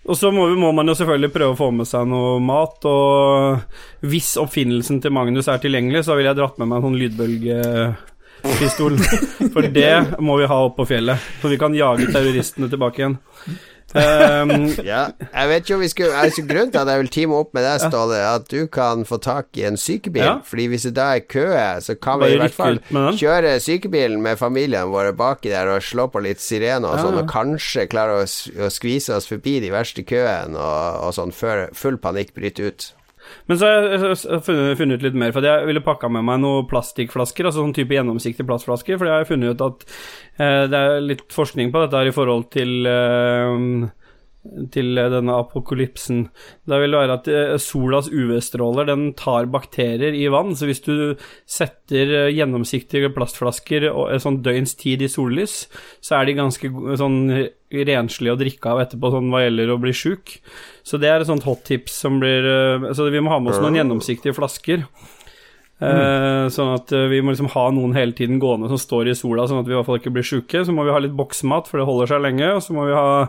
og så må, må man jo selvfølgelig prøve å få med seg noe mat, og hvis oppfinnelsen til Magnus er tilgjengelig, så ville jeg dratt med meg en sånn lydbølgepistol. For det må vi ha opp på fjellet, så vi kan jage terroristene tilbake igjen. Um, Ja, jeg vet jo vi skulle altså, Grunnen til at jeg vil teame opp med deg, Ståle, er at du kan få tak i en sykebil. Ja. Fordi hvis det da er kø, så kan vi i hvert fall kjøre sykebilen med familiene våre baki der og slå på litt sirene og sånn, ja. og kanskje klare å, å skvise oss forbi de verste køene og, og sånn, før full panikk bryter ut. Men så har jeg funnet, funnet ut litt mer, for jeg ville pakka med meg noen plastikkflasker, altså sånn type gjennomsiktige plastflasker, for jeg har funnet ut at eh, det er litt forskning på dette her i forhold til eh, til denne apokalypsen. Det vil være at eh, solas UV-stråler den tar bakterier i vann, så hvis du setter eh, gjennomsiktige plastflasker en sånn døgns tid i sollys, så er de ganske sånn renslige å drikke av etterpå, sånn hva gjelder å bli sjuk. Så det er et sånt hot tips som blir eh, Så vi må ha med oss noen gjennomsiktige flasker. Mm. sånn at eh, vi må liksom ha noen hele tiden gående som står i sola, sånn at vi i hvert fall ikke blir sjuke. Så må vi ha litt boksmat, for det holder seg lenge. Og så må vi ha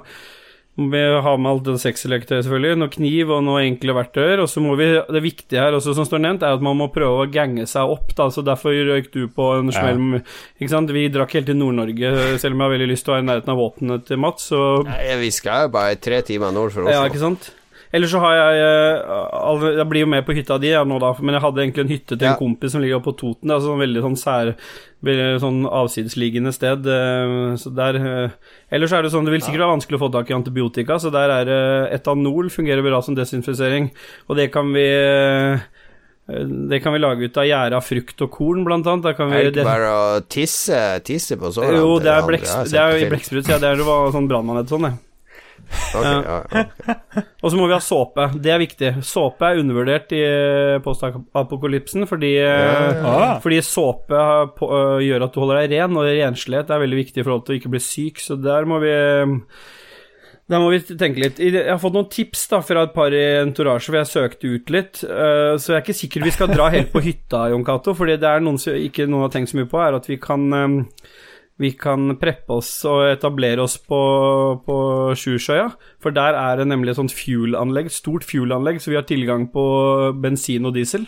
må vi ha med alt det sexleketøyet, selvfølgelig. Noe kniv og noe enkle verktøyer. Og så må vi Det viktige her også, som står nevnt, er at man må prøve å gange seg opp. Da. Så Derfor røyk du på en smell. ja. Ikke sant? Vi drakk helt til Nord-Norge, selv om jeg har veldig lyst til å være i nærheten av våpenet til Mats. Så Nei, vi skal jo bare tre timer nord for Oslo. ja, ikke sant? Eller så har jeg eh, Jeg blir jo med på hytta di ja, nå, da, men jeg hadde egentlig en hytte til Ja. en kompis som ligger oppe på Toten. Det er sånn veldig sånn sær sånn avsidesliggende sted. eh, Så der eh, Ellers er det sånn Det vil sikkert være vanskelig å få tak i antibiotika, så der er etanol fungerer bra som desinfisering, og det kan vi det kan vi lage ut av gjære av frukt og korn, blant annet. Da kan vi, Er det ikke bare å tisse, tisse på sårene? jo, det er, bleks, det er jo i film. blekksprut, ja. Det er jo sånn brannmann etter sånn, det. Ja. (laughs) Og så må vi ha såpe. Det er viktig. Såpe er undervurdert i eh, postapokalypsen fordi, ja, Ah. fordi såpe på, øh, gjør at du holder deg ren, og renslighet er veldig viktig i forhold til å ikke bli syk, så der må vi da må vi tenke litt. Jeg har fått noen tips da fra et par i entourage, for jeg søkte ut litt. eh, Så jeg er ikke sikker vi skal dra helt på hytta, Jon Cato, fordi det er noen som ikke noen har tenkt så mye på, er at vi kan eh, vi kan preppe oss og etablere oss på, på Sjusjøya, for der er det nemlig et sånt fuelanlegg, stort fuelanlegg, så vi har tilgang på bensin og diesel.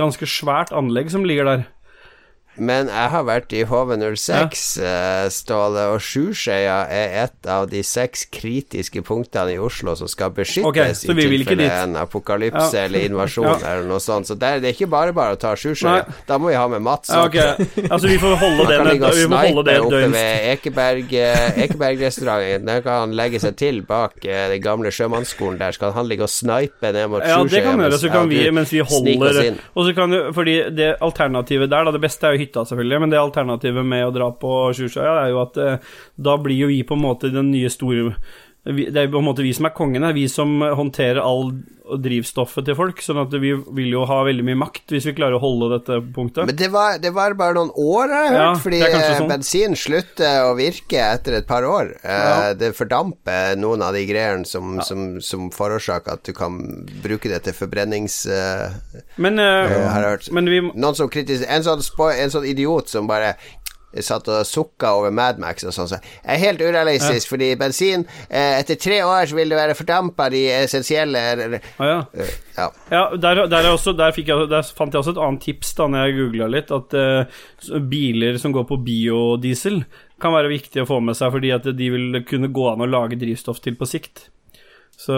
Ganske svært anlegg som ligger der. Men jeg har vært i HV06, ja. Ståle, og Sjusjøya er et av de seks kritiske punktene i Oslo som skal beskyttes okay, i tilfelle en apokalypse Ja. eller invasjon (laughs) Ja. eller noe sånt. Så der, det er ikke bare bare å ta Sjusjøya. Da må vi ha med Mats. Ja, Okay. altså vi får holde (laughs) det kan vi må holde det oppe døgns ved Ekeberg, eh, Ekebergrestauranten. Der kan han legge seg til bak eh, den gamle sjømannsskolen. Der skal han ligge og snipe ned mot Ja, det kan vi gjøre, så kan vi, mens vi holder. Og så kan du, fordi det alternativet der, da, det beste er jo hytta, selvfølgelig, men det alternativet med å dra på Sjusjøya er jo at eh, da blir jo vi på en måte den nye store Det er på en måte vi som er kongene, vi som håndterer all drivstoffet til folk, sånn at vi vil jo ha veldig mye makt hvis vi klarer å holde dette punktet. Men det var, det var bare noen år, jeg har Ja, hørt, fordi eh, sånn. bensin slutter å virke etter et par år. Eh, Ja. Det fordamper noen av de greiene som, som, som forårsaker at du kan bruke det til forbrennings... eh, Men, uh, men vi Noen som kritiserer en, sånn en sånn idiot som bare satt og sukka over Madmax og sånn. Så er helt urealistisk, fordi bensin eh, Etter tre år så vil det være fordampa de essensielle Å ja. Uh, Ja. Ja, der, der, er også, der, jeg, der fant jeg også et annet tips da når jeg googla litt, at uh, biler som går på biodiesel, kan være viktig å få med seg, fordi at de vil kunne gå an å lage drivstoff til på sikt. Så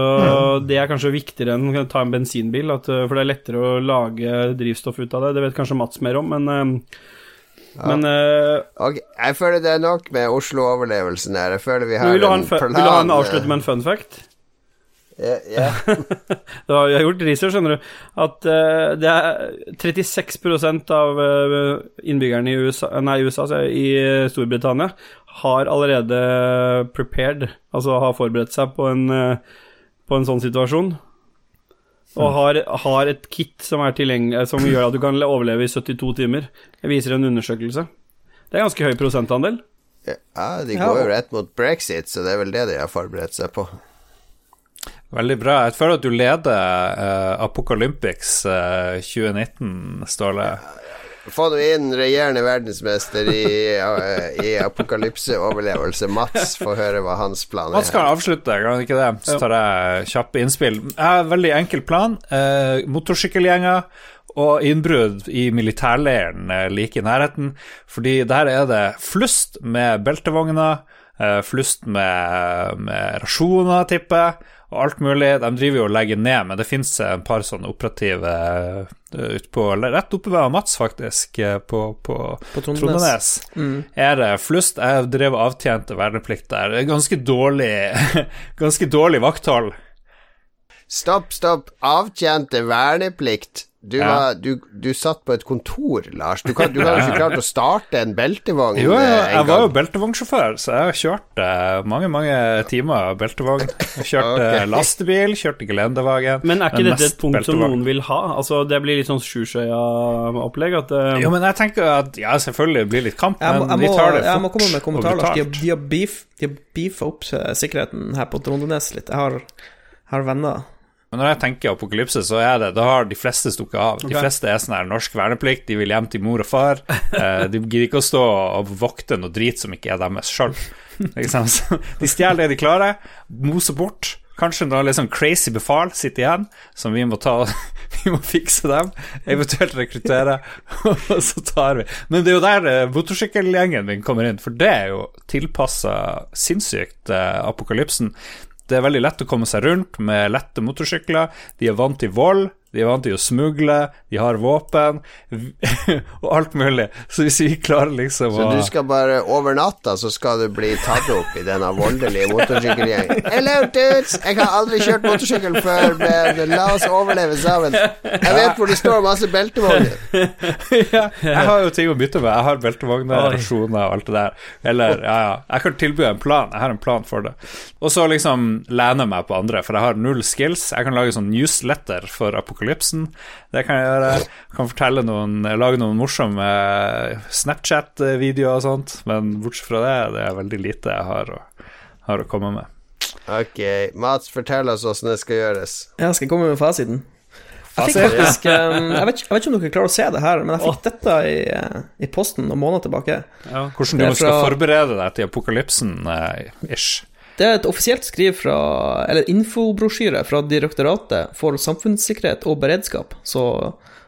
det er kanskje viktigere enn å ta en bensinbil, at, eh, for det er lettere å lage drivstoff ut av det. Det vet kanskje Mats mer om, men eh, Men uh, Ok, jeg føler det er nok med Oslo-overlevelsen her. Jeg føler vi har vil, en, plan vil du ha en eh, avslutte med en fun fact? Ja, Yeah, (laughs) yeah. jeg har gjort research, skjønner du. At uh, det er 36% av innbyggerne i USA, nei, USA altså, i Storbritannia har allerede prepared, altså har forberedt seg på en, på en sånn situasjon. Og har, har et kit som er som gjør at du kan overleve i 72 timer. Det viser en undersøkelse. Det er ganske høy prosentandel. ja, de går jo rett mot brexit, så det er vel det de har forberedt seg på. Veldig bra. Jeg føler at du leder uh, Apocalyptics uh, 2019, Ståle. Få nå inn regjerende verdensmester i, eh, i apokalypseoverlevelse. Mats, få høre hva hans plan er. Mats kan avslutte, kan ikke det? Så tar jeg kjappe innspill. Jeg har en veldig enkel plan. Eh, Motorsykkelgjenger og innbrudd i militærleiren like i nærheten. Fordi der er det flust med beltevogner, eh, flust med, med rasjoner, tipper og alt mulig. De driver jo og legger ned, men det fins et par sånne operative uh, ut på, rett oppe ved Mats, faktisk, eh, på, på, På Trondenes. Mm. Er det flust? Jeg drev og avtjente verneplikt der. Er Ganske dårlig, (laughs) ganske dårlig vakthold. Stopp, stopp. Avtjente verneplikt. Du, Ja. var, du, du satt på et kontor, Lars. Du kan, du har jo ikke klart å starte en beltevogn Jo, jeg, en jeg var jo beltevognsjåfør, så jeg har kjørt eh, mange, mange timer beltevogn. Jeg kjørte (laughs) Ok. lastebil, kjørte gelendervagen. Men er ikke men dette et punkt som noen vil ha? Altså, Det blir litt sånn Sjusjøya-opplegg? At eh, Jo, men jeg tenker at ja, selvfølgelig blir det litt kamp, Jeg må, vi tar det jeg må komme med en kommentar, Lars. De har, beefa opp eh, sikkerheten her på Trondenes litt. Jeg har, har venner. Men når jeg tenker apokalypse, så er det Da har de fleste stukket av. De fleste er sånn her norsk verneplikt, de vil hjem til mor og far. (laughs) Eh, de gidder ikke å stå og vokte noe drit som ikke er deres sjøl. De stjeler det de klarer, moser bort. Kanskje noen litt sånn crazy befal sitter igjen, som vi må ta (laughs) Vi må fikse dem, eventuelt rekruttere, (laughs) og så tar vi Men det er jo der eh, motorsykkelgjengen min kommer inn, for det er jo tilpassa sinnssykt eh, apokalypsen. Det er veldig lett å komme seg rundt med lette motorsykler. De er vant til vold, de er vant til å smugle, de har våpen (laughs) og alt mulig. Så hvis vi klarer liksom Så du skal bare over natta så skal du bli tatt opp i denne voldelige motorsykkelgjengen. Hello, dudes! Jeg har aldri kjørt motorsykkel før, men la oss overleve sammen. Jeg vet hvor det står masse beltevogner. (laughs) ja, Jeg har jo ting å bytte med. Jeg har beltevogner, rasjoner og alt det der. Eller, ja, ja. Jeg kan tilby en plan. Jeg har en plan for det. Og så liksom lene meg på andre, for jeg har null skills. Jeg kan lage sånn newsletter for apokalypsen. Det kan jeg gjøre. Jeg kan fortelle noen Lage noen morsomme Snapchat-videoer og sånt, men bortsett fra det, det er veldig lite jeg har å, har å komme med. Ok, Mats, fortell oss åssen det skal gjøres. Jeg skal komme med fasiten. Jeg fikk faktisk um, jeg, vet, jeg vet ikke om dere klarer å se det her, men jeg fikk dette i, eh, i posten noen måneder tilbake. ja. Hvordan du fra... skal forberede deg til apokalypsen, eh, ish. Det er et offisielt skriv fra Eller infobrosjyre fra Direktoratet for samfunnssikkerhet og beredskap. Så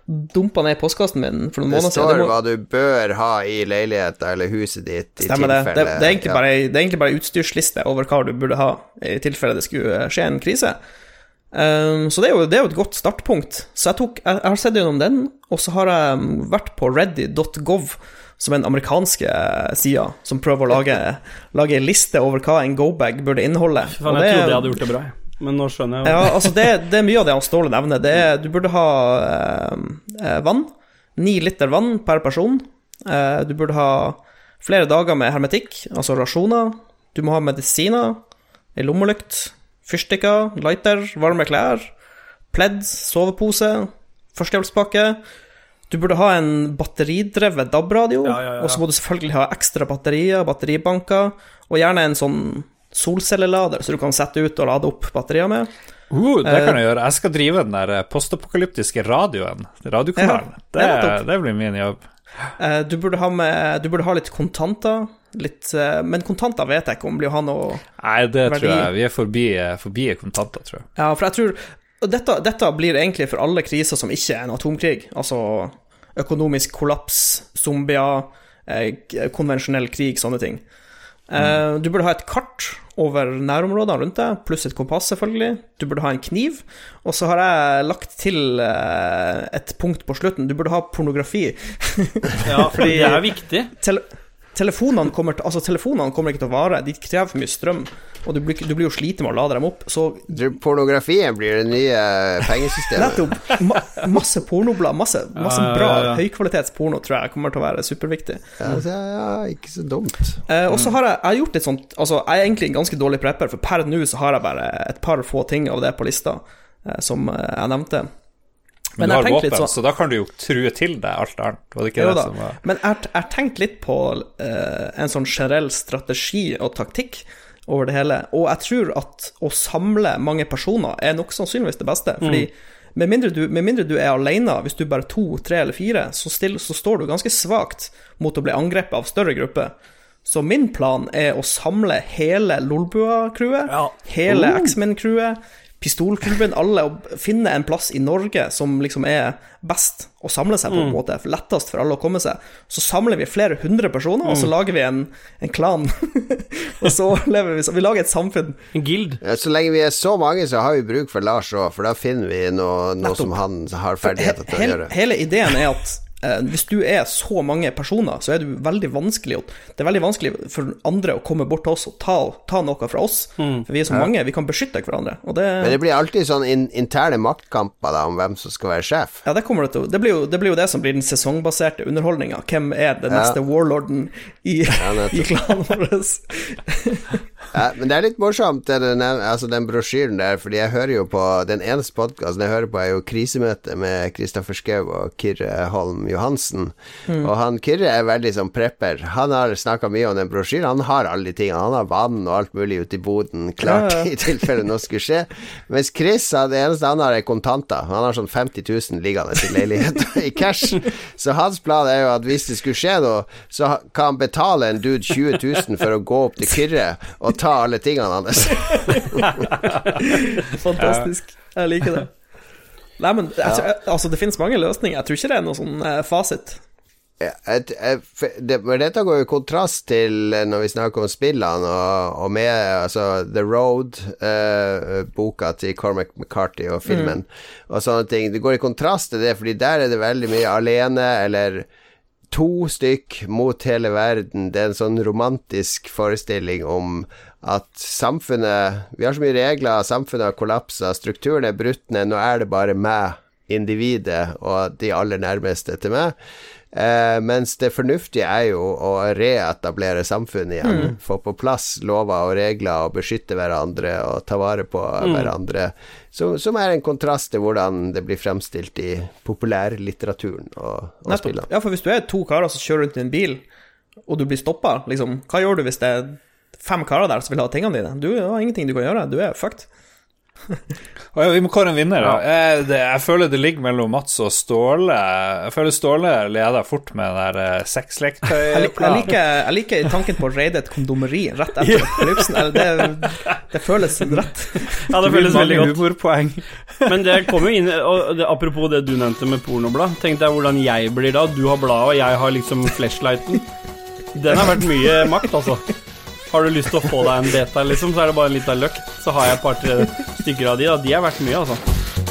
dumpa ned i postkassen min for noen måneder siden. Det står hva du bør ha i leiligheta eller huset ditt i Stemmer det. tilfelle Det, det, er egentlig ja. bare, det er egentlig bare utstyrsliste over hva du burde ha i tilfelle det skulle skje en krise. Um, så det er, jo, det er jo et godt startpunkt. Så jeg, tok, jeg, jeg har sett gjennom den, og så har jeg um, vært på ready.gov, som er den amerikanske sida, som prøver å lage, lage en liste over hva en go-bag burde inneholde. Fan, Og jeg det- trodde jeg hadde gjort det bra, men nå skjønner jeg jo ja, altså det, det er mye av det han Ståle nevner. Det er, du burde ha eh, eh, vann. Ni liter vann per person. Eh, du burde ha flere dager med hermetikk, altså rasjoner. Du må ha medisiner, ei lommelykt, fyrstikker, lighter, varme klær, pledd, sovepose, førstehjelpspakke. Du burde ha en batteridrevet DAB-radio, Ja, ja, ja. og så må du selvfølgelig ha ekstra batterier, batteribanker, og gjerne en sånn solcellelader, så du kan sette ut og lade opp batterier med. Uh, det Eh, kan jeg gjøre. Jeg skal drive den der eh, postapokalyptiske radioen. Radiokanalen. Det, det blir min jobb. Eh, Du burde ha, med, du burde ha litt kontanter, litt, eh, men kontanter vet jeg ikke om blir å ha noe Nei, det Verdi. tror jeg. Vi er forbi, eh, forbi kontanter, tror jeg. Ja, for jeg tror og dette, dette blir egentlig for alle kriser som ikke er en atomkrig. Altså økonomisk kollaps, zombier, eh, konvensjonell krig, sånne ting. Eh, Du burde ha et kart over nærområdene rundt deg, pluss et kompass, selvfølgelig. Du burde ha en kniv. Og så har jeg lagt til eh, et punkt på slutten. Du burde ha pornografi. Ja, fordi det er (laughs) viktig. Tel telefonene, kommer til, altså, telefonene kommer ikke til å vare. De krever for mye strøm, og du blir, du blir jo sliten med å lade dem opp. Så Pornografien blir det nye pengesystemet. Nettopp. Ma masse pornoblad, masse, masse Ja, ja, bra ja, ja. høykvalitetsporno tror jeg kommer til å være superviktig. Ja, ikke så dumt. Eh, og så har jeg, jeg har gjort litt sånt Altså, jeg er egentlig en ganske dårlig prepper, for per nå så har jeg bare et par få ting av det på lista eh, som eh, jeg nevnte. Men, men du har våpen, sånn- så da kan du jo true til deg alt annet. Var det ikke Jo det som var Men jeg har tenkt litt på uh, en sånn generell strategi og taktikk over det hele, og jeg tror at å samle mange personer er nok sannsynligvis det beste. Fordi med mindre, du, med mindre du er alene, hvis du er to, tre eller fire, så, still, så står du ganske svakt mot å bli angrepet av større grupper. Så min plan er å samle hele Lolbua-crewet, Ja. hele X-Men-crewet, pistolforbund, alle, og finne en plass i Norge som liksom er best å samle seg på, på en måte, lettest for alle å komme seg. Så samler vi flere hundre personer, og så lager vi en, en klan. (laughs) og så lever vi så Vi lager et samfunn. En guild. Ja, Så lenge vi er så mange, så har vi bruk for Lars òg, for da finner vi noe, noe som han har ferdigheter til å he- gjøre. Hele ideen er at hvis du er så mange personer, så er det veldig vanskelig Det er veldig vanskelig for andre å komme bort til oss og ta, ta noe fra oss. For vi er så mange, vi kan beskytte hverandre. Og det, Men det blir alltid sånn in interne maktkamper da, om hvem som skal være sjef. ja, det, kommer det, til, å- det, blir jo, det blir jo det som blir den sesongbaserte underholdninga. Hvem er den Ja. neste warlorden i, ja, (laughs) i klanen vår? (laughs) Ja, men det er litt morsomt, den, altså den brosjyren der, fordi jeg hører jo på Den eneste podkasten jeg hører på, er jo Krisemøte med Kristoffer Schou og Kyrre Holm Johansen. Og han Kyrre er veldig sånn prepper. Han har snakka mye om den brosjyren. Han har alle de tingene. Han har vann og alt mulig ute i boden klart Ja, ja. (laughs) i tilfelle noe skulle skje. Mens Chris, det eneste han har, er kontanter. Han har sånn 50 000 liggende i leiligheten (laughs) i cash. Så hans plan er jo at hvis det skulle skje noe, så kan han betale en dude 20 000 for å gå opp til Kyrre og ta alle tingene hans. Fantastisk. Jeg liker det. Nei, men jeg, altså, det finnes mange løsninger. Jeg tror ikke det er noen sånn eh, fasit. Et, et, det, men dette går jo i kontrast til eh, når vi snakker om spillene, og, og med altså, The Road, eh, boka til Cormac McCarthy og filmen, og sånne ting. Det går i kontrast til det, fordi der er det veldig mye alene, eller to stykk mot hele verden. Det er en sånn romantisk forestilling om at samfunnet Vi har så mye regler, samfunnet har kollapsa, strukturen er brutt ned, nå er det bare meg, individet, og de aller nærmeste til meg. Eh, mens det fornuftige er jo å reetablere samfunnet igjen. Få på plass lover og regler og beskytte hverandre og ta vare på hverandre. Som, som er en kontrast til hvordan det blir fremstilt i populærlitteraturen og, og spillene. Ja, for hvis du er to karer som kjører rundt i en bil, og du blir stoppa, liksom, hva gjør du hvis det er fem karer der som vil ha tingene dine? Du har ingenting du kan gjøre, du er fucked. Vi må kåre en vinner. da. Jeg, det, jeg føler det ligger mellom Mats og Ståle. Jeg føler Ståle leder fort med den der sexleketøyplanen. Jeg, lik, jeg, liker, jeg liker tanken på å raide et kondomeri rett etter apokalypsen. Eller Det, det føles rett. Ja, det føles veldig godt. humorpoeng. Men det kommer jo inn og det, Apropos det du nevnte med pornoblad. Tenk deg hvordan jeg blir da. Du har bladet, og jeg har liksom flashlighten. Den har vært mye makt, altså. Har du lyst til å få deg en beta, liksom, så er det bare en liten løkt. Så har jeg et par-tre stykker av de, da. De er verdt mye, altså.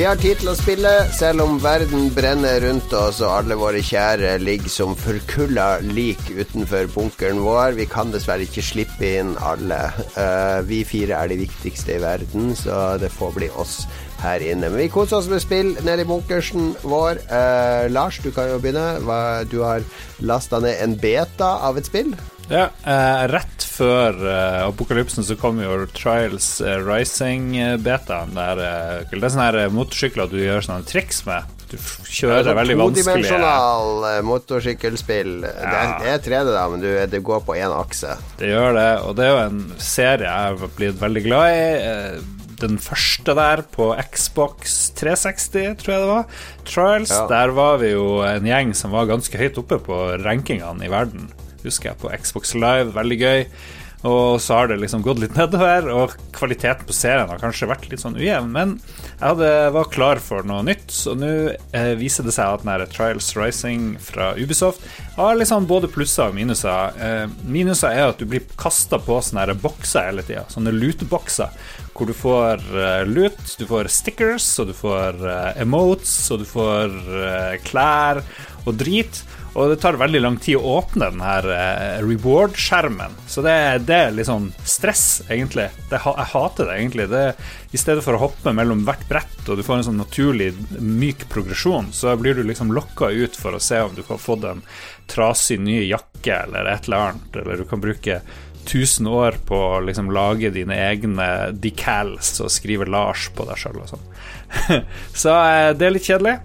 Vi har tid til å spille, selv om verden brenner rundt oss og alle våre kjære ligger som forkulla lik utenfor bunkeren vår. Vi kan dessverre ikke slippe inn alle. Eh, vi fire er de viktigste i verden, så det får bli oss her inne. Men vi koser oss med spill nede i bunkersen vår. Eh, Lars, du kan jo begynne. Du har lasta ned en beta av et spill. Ja, eh, rett før eh, apokalypsen så kom jo Trials eh, Rising-betaen. Eh, Det er sånne eh, motorsykler du gjør sånne triks med. Du kjører kjører er veldig vanskelig Todimensjonal eh, motorsykkelspill. Det, er, det er 3D, da, men du, det går på én akse. Det gjør det, og det er jo en serie jeg har blitt veldig glad i. Eh, Den første der på Xbox 360, tror jeg det var. Trials. Ja. Der var vi jo en gjeng som var ganske høyt oppe på rankingene i verden. Husker jeg på Xbox Live. Veldig gøy. Og så har det liksom gått litt nedover, og kvaliteten på serien har kanskje vært litt sånn ujevn. Men jeg hadde, var klar for noe nytt, så nå eh, viser det seg at den Trials Rising fra Ubisoft har liksom både plusser og minuser. Eh, minuser er at du blir kasta på sånne bokser hele tida, sånne lutebokser, hvor du får eh, lut, du får stickers, og du får eh, emotes, og du får eh, klær og drit. Og det tar veldig lang tid å åpne den her eh, reward-skjermen. Så det, det, er litt sånn stress, egentlig. Det, jeg hater det, egentlig. Det, I stedet for å hoppe mellom hvert brett, og du får en sånn naturlig myk progresjon, så blir du liksom lokka ut for å se om du har fått en trasig ny jakke eller et eller annet, eller du kan bruke 1000 år på å liksom lage dine egne decals og skrive Lars på deg sjøl og sånn. (laughs) så eh, det er litt kjedelig.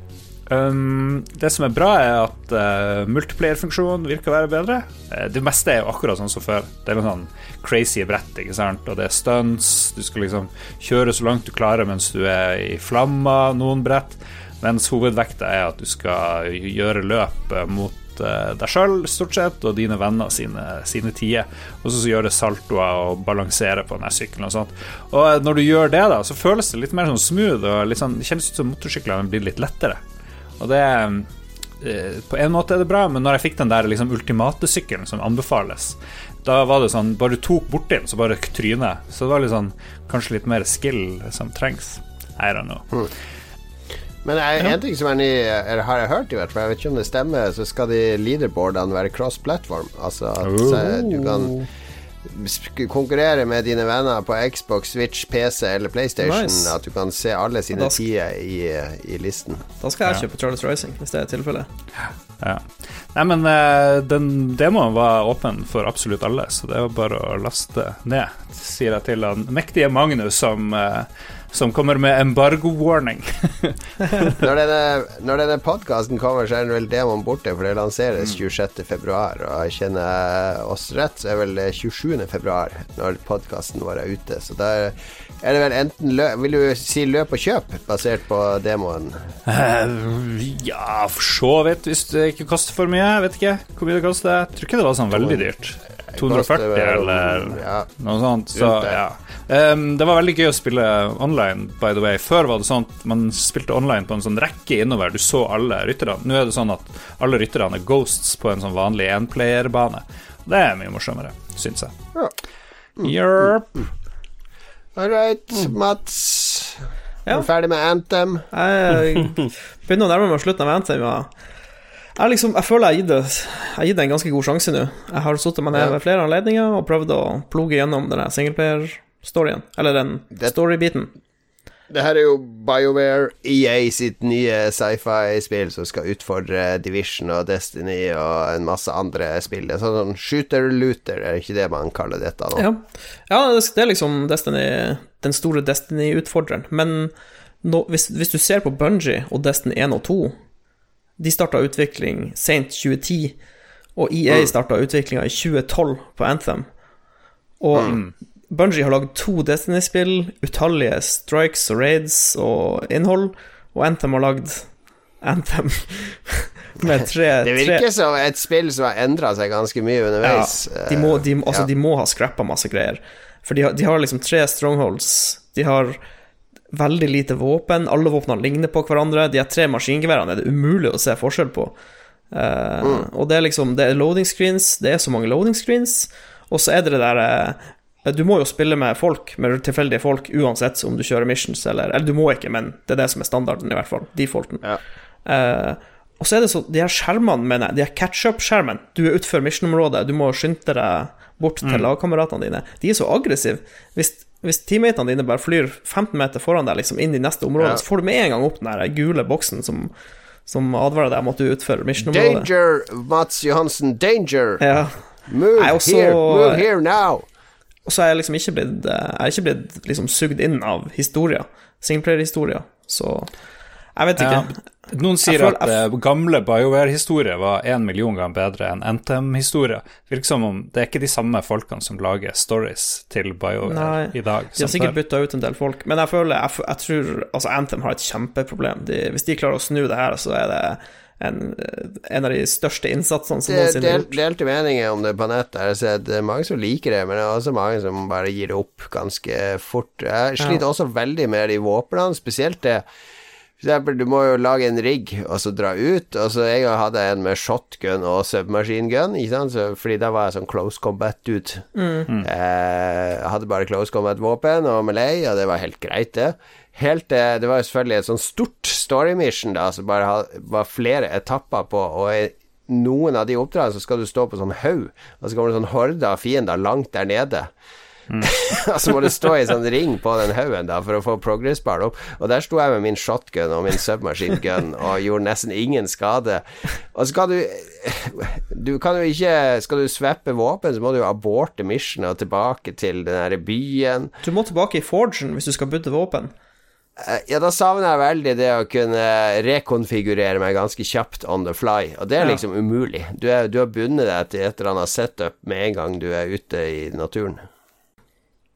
Um, det som er bra, er at uh, multiplayer-funksjonen virker å være bedre. Uh, det meste er jo akkurat sånn som før. Det er noe sånn crazy brett, ikke sant? og det er stunts. Du skal liksom kjøre så langt du klarer mens du er i flamma, noen brett. Mens hovedvekta er at du skal gjøre løp mot uh, deg sjøl, stort sett, og dine venner sine, sine tider. Og så gjøre saltoer og balansere på denne sykkelen og sånt. Og når du gjør det, da, så føles det litt mer sånn smooth, og sånn, det kjennes ut som motorsyklene blir litt lettere. Og det eh, På en måte er det bra, men når jeg fikk den der liksom ultimate sykkelen som anbefales, da var det sånn Bare du tok borti den, så bare trynet. Så det var litt sånn Kanskje litt mer skill som trengs. I don't know. Mm. Men er, en ting som er ny, er, har jeg hørt, i hvert fall, jeg vet ikke om det stemmer, så skal de leaderboardene være cross-platform. Altså at uh. du kan konkurrere med dine venner på Xbox, Switch, PC eller PlayStation. Nice. At du kan se alle sine tider i, i, listen. Da skal jeg kjøpe Charles Rising, hvis det er tilfellet. Ja. Nei, men uh, den demoen var åpen for absolutt alle, så det var bare å laste ned, sier jeg til han mektige Magnus som uh, som kommer med embargo-warning. (laughs) når denne, når denne podkasten kommer, så er vel demoen borte, for det lanseres 26.2. Mm. Og jeg kjenner oss rett, så er vel 27.2. når podkasten vår er ute. Så da er det vel enten løp Vil du si løp og kjøp, basert på demoen? Uh, ja, for så vidt, hvis det ikke koster for mye. Jeg vet ikke hvor mye det koster. Jeg tror ikke det var sånn veldig dyrt. 240 eller ja. noe sånt. Så, ja. Um, det var veldig gøy å spille online, by the way. Før var det sånn at man spilte online på en sånn rekke innover. Du så alle rytterne. Nå er det sånn at alle rytterne er ghosts på en sånn vanlig enplayerbane. Det er mye morsommere, syns jeg. Ja. Mm. Mm. All right, mm. Mats. Ja. Er du ferdig med Anthem? Jeg begynner å nærme meg slutten av Anthem. Ja. Jeg, liksom, jeg føler jeg har gitt det en ganske god sjanse nå. Jeg har sittet meg ned ved flere anledninger og prøvd å ploge gjennom denne singleplayer-storyen, eller den story-biten. Det her er jo BioWare EA sitt nye sci-fi-spill som skal utfordre Division og Destiny og en masse andre spill. Det er sånn shooter-looter, er det ikke det man kaller dette nå? Ja, ja det er liksom Destiny, den store Destiny-utfordreren. Men nå, hvis, hvis, du ser på Bungie og Destiny 1 og 2 de starta utvikling sent 2010, og EA mm. starta utviklinga i 2012 på Anthem. Og mm. Bungie har lagd to Destiny-spill, utallige strikes og raids og innhold, og Anthem har lagd Anthem (laughs) med (laughs) tre Det virker tre... som et spill som har endra seg ganske mye underveis. Ja, de må, de, altså, ja. de må ha scrappa masse greier. For de har, de har liksom tre strongholds. De har veldig lite våpen. Alle våpnene ligner på hverandre. De tre maskingeværene er det umulig å se forskjell på. Uh, mm. Og det er liksom Det er loading screens. Det er så mange loading screens. Og så er det det derre uh, Du må jo spille med folk, med tilfeldige folk, uansett om du kjører missions eller Eller du må ikke, men det er det som er standarden, i hvert fall. Defaulten. Ja. Uh, og så er det så De her skjermene, mener jeg, de her catch-up-skjermene Du er utenfor mission-området, du må skynde deg bort til mm. lagkameratene dine. De er så aggressive. Hvis hvis teammatene dine bare flyr 15 meter foran deg, liksom inn i neste område, ja. så får du med en gang opp den der gule boksen som, som advarer deg om at du utfører mission-området. Danger, Mats Johansen, danger! Ja. Move også, here, move here now! Og så er jeg liksom ikke blitt Jeg er ikke blitt liksom sugd inn av historier, singleplayer-historier, så jeg vet ikke. Ja. Noen sier at uh, gamle BioWare-historier var én million ganger bedre enn NTM-historier. Virker som om det er ikke de samme folkene som lager stories til BioWare Nei, i dag. De har sikkert bytta ut en del folk, men jeg føler Jeg, jeg tror altså Anthem har et kjempeproblem. De, hvis de klarer å snu det her, så er det en, en av de største innsatsene som noensinne er gjort. Det delte meninger om det på nettet. Det er mange som liker det, men det er også mange som bare gir det opp ganske fort. Jeg sliter ja. også veldig med de våpnene, spesielt det for eksempel, du må jo lage en rigg og så dra ut. Og så En gang hadde jeg en med shotgun og submachine gun, ikke sant? Så, fordi da var jeg sånn close combat-dude. Mm. Eh, jeg hadde bare close combat-våpen og Malay, og det var helt greit, det. Helt eh, Det var jo selvfølgelig et sånn stort story mission, da, som bare var flere etapper på, og noen av de oppdragene så skal du stå på sånn haug, og så kommer det sånn horde av fiender langt der nede. (laughs) og så må du stå i sånn ring på den haugen da for å få progress bar opp. Og der sto jeg med min shotgun og min submachine gun og gjorde nesten ingen skade. Og skal du Du kan jo ikke Skal du sveppe våpen, så må du aborte missionet og tilbake til den derre byen. Du må tilbake i Forgen hvis du skal bytte våpen. Eh, Ja, da savner jeg veldig det å kunne rekonfigurere meg ganske kjapt on the fly, og det er Ja. liksom umulig. Du, er, du har bundet deg til et eller annet setup med en gang du er ute i naturen.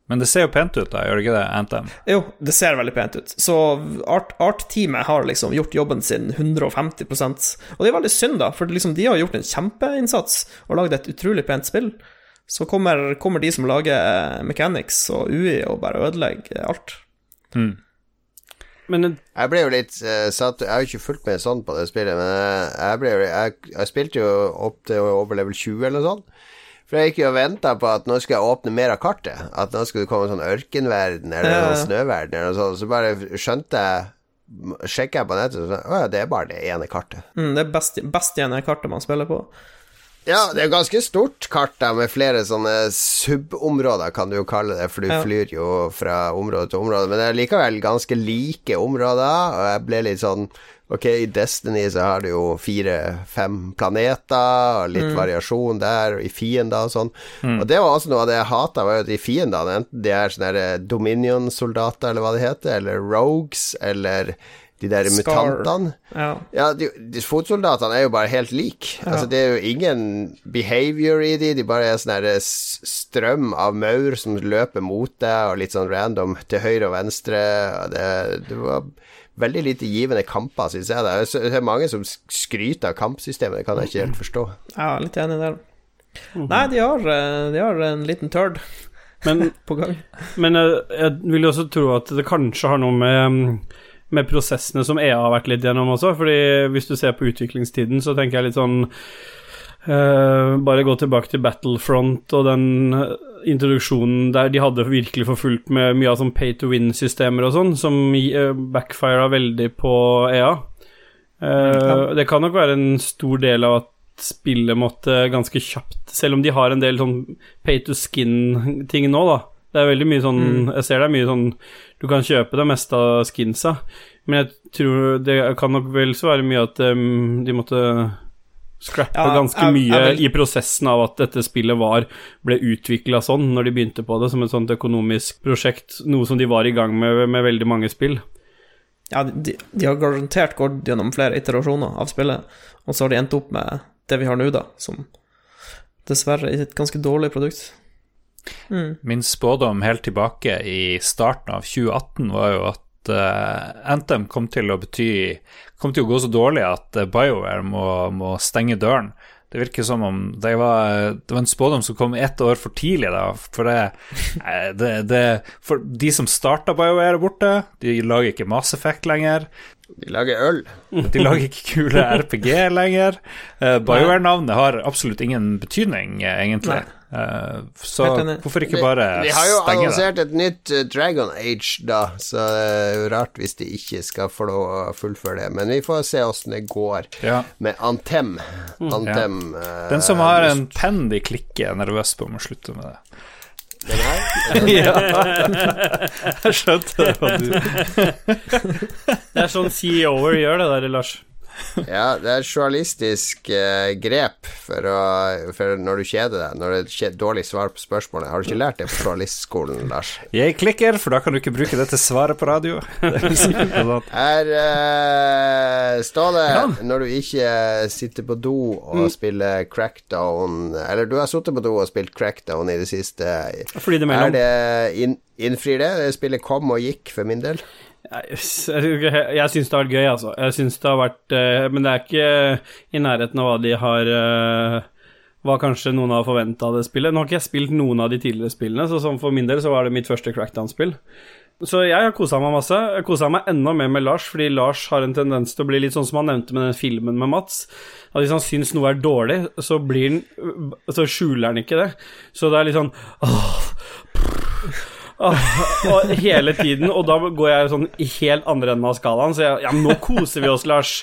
Men det ser jo pent ut, da, gjør det ikke det, Anthem? Jo, det ser veldig pent ut. Så Art- Art-teamet har liksom gjort jobben sin 150% Og det er veldig synd, da, for liksom de har gjort en kjempeinnsats og lagd et utrolig pent spill. Så kommer, kommer de som lager Mechanics og UI og bare ødelegger alt. Men Jeg ble jo litt uh, satt Jeg har jo ikke fulgt med sånn på det spillet, men jeg ble Jeg, jeg spilte jo opp til over level 20 eller noe sånt. For jeg gikk jo og venta på at nå skal jeg åpne mer av kartet. At nå skal det komme sånn ørkenverden eller Ja. sånn snøverden eller noe sånt. Så bare skjønte jeg Sjekka jeg på nettet, og så Å ja, det er bare det ene kartet. Mm, det er best, best er kartet man spiller på. Ja, det er jo ganske stort kart der med flere sånne subområder, kan du jo kalle det, for du Ja. flyr jo fra område til område. Men det er likevel ganske like områder, og jeg ble litt sånn Ok, i Destiny så har du jo fire-fem planeter, og litt variasjon der, og i fiender og sånn. Og det var også noe av det jeg hata, var jo de fiendene, enten de er sånne Dominion-soldater, eller hva det heter, eller Rogues, eller de der Scar. mutantene. Ja. Ja, de, de fotsoldatene er jo bare helt like. Altså, det er jo ingen behavior i de, de bare er sånn herre strøm av maur som løper mot deg, og litt sånn random til høyre og venstre. Og det, det var veldig lite givende kamper, syns jeg. Det er- det er mange som skryter av kampsystemet, det kan jeg ikke helt forstå. Ja, litt enig der. Nei, de har, eh, de har en liten turd Men, (laughs) på gang. men jeg, jeg vil jo også tro at det kanskje har noe med, med prosessene som EA har vært litt gjennom også. Fordi hvis du ser på utviklingstiden, så tenker jeg litt sånn Uh, Bare gå tilbake til Battlefront og den eh, introduksjonen der de hadde virkelig forfulgt med mye av sånn pay to win-systemer og sånn, som uh, backfira veldig på EA. Uh, Det kan nok være en stor del av at spillet måtte ganske kjapt Selv om de har en del sånn pay to skin-ting nå, da. Det er veldig mye sånn Jeg ser det er mye sånn Du kan kjøpe det meste av skinsa, men jeg tror det kan nok vel så være mye at um, de måtte scrappe Ja, ganske jeg- mye jeg vil- i prosessen av at dette spillet var ble utvikla sånn når de begynte på det, som et sånt økonomisk prosjekt, noe som de var i gang med med veldig mange spill. Ja, de, de har garantert gått gjennom flere iterasjoner av spillet, og så har de endt opp med det vi har nå, da, som dessverre er et ganske dårlig produkt. Min spådom helt tilbake i starten av 2018 var jo at eh, Anthem kom til å bety Kom til å gå så dårlig at eh, BioWare må, må stenge døren. Det virker som om det var, det var en spådom som kom ett år for tidlig, da. For det, eh, det, det For de som starta BioWare borte, de lager ikke Mass Effect lenger. De lager øl. (laughs) De lager ikke kule RPG lenger. Uh, BioWare-navnet har absolutt ingen betydning, egentlig. Eh, så hvorfor ikke bare stenge det? De har jo annonsert et nytt eh, Dragon Age, da, så det er jo rart hvis de ikke skal få lov å fullføre det. Men vi får se åssen det går Ja. med Antem. Antem eh, Den som har en penn de klikker, er nervøs på, om å slutte med det. den her. (laughs) ja. Jeg skjønte det. du (laughs) Det er sånn CEO-er gjør det der, Lars. (laughs) Ja, det er journalistisk eh, grep for, å, for når du kjeder deg. Når det er et dårlig svar på spørsmålet. Har du ikke lært det på journalistskolen, Lars? Jeg klikker, for da kan du ikke bruke det til svaret på radio. (laughs) Her eh, står det, når du ikke sitter på do og spiller Crackdown Eller du har sittet på do og spilt Crackdown i det siste. Fordi det Er det in, Innfrir? Det spillet kom og gikk for min del. (laughs) Jeg, jeg, syns det har vært gøy, altså. Jeg synes det har vært eh, Men det er ikke i nærheten av hva de har eh, Hva kanskje noen har forventa av det spillet. Nå har ikke jeg spilt noen av de tidligere spillene, så for min del så var det mitt første crackdown-spill. Så jeg har kosa meg masse. Jeg kosa meg enda mer med Lars, fordi Lars har en tendens til å bli litt sånn som han nevnte med den filmen med Mats. At hvis han syns noe er dårlig, så han Så skjuler han ikke det. Så det er litt sånn Åh, og hele tiden, og da går jeg sånn i helt andre enden av skalaen, så jeg Ja, men nå koser vi oss, Lars.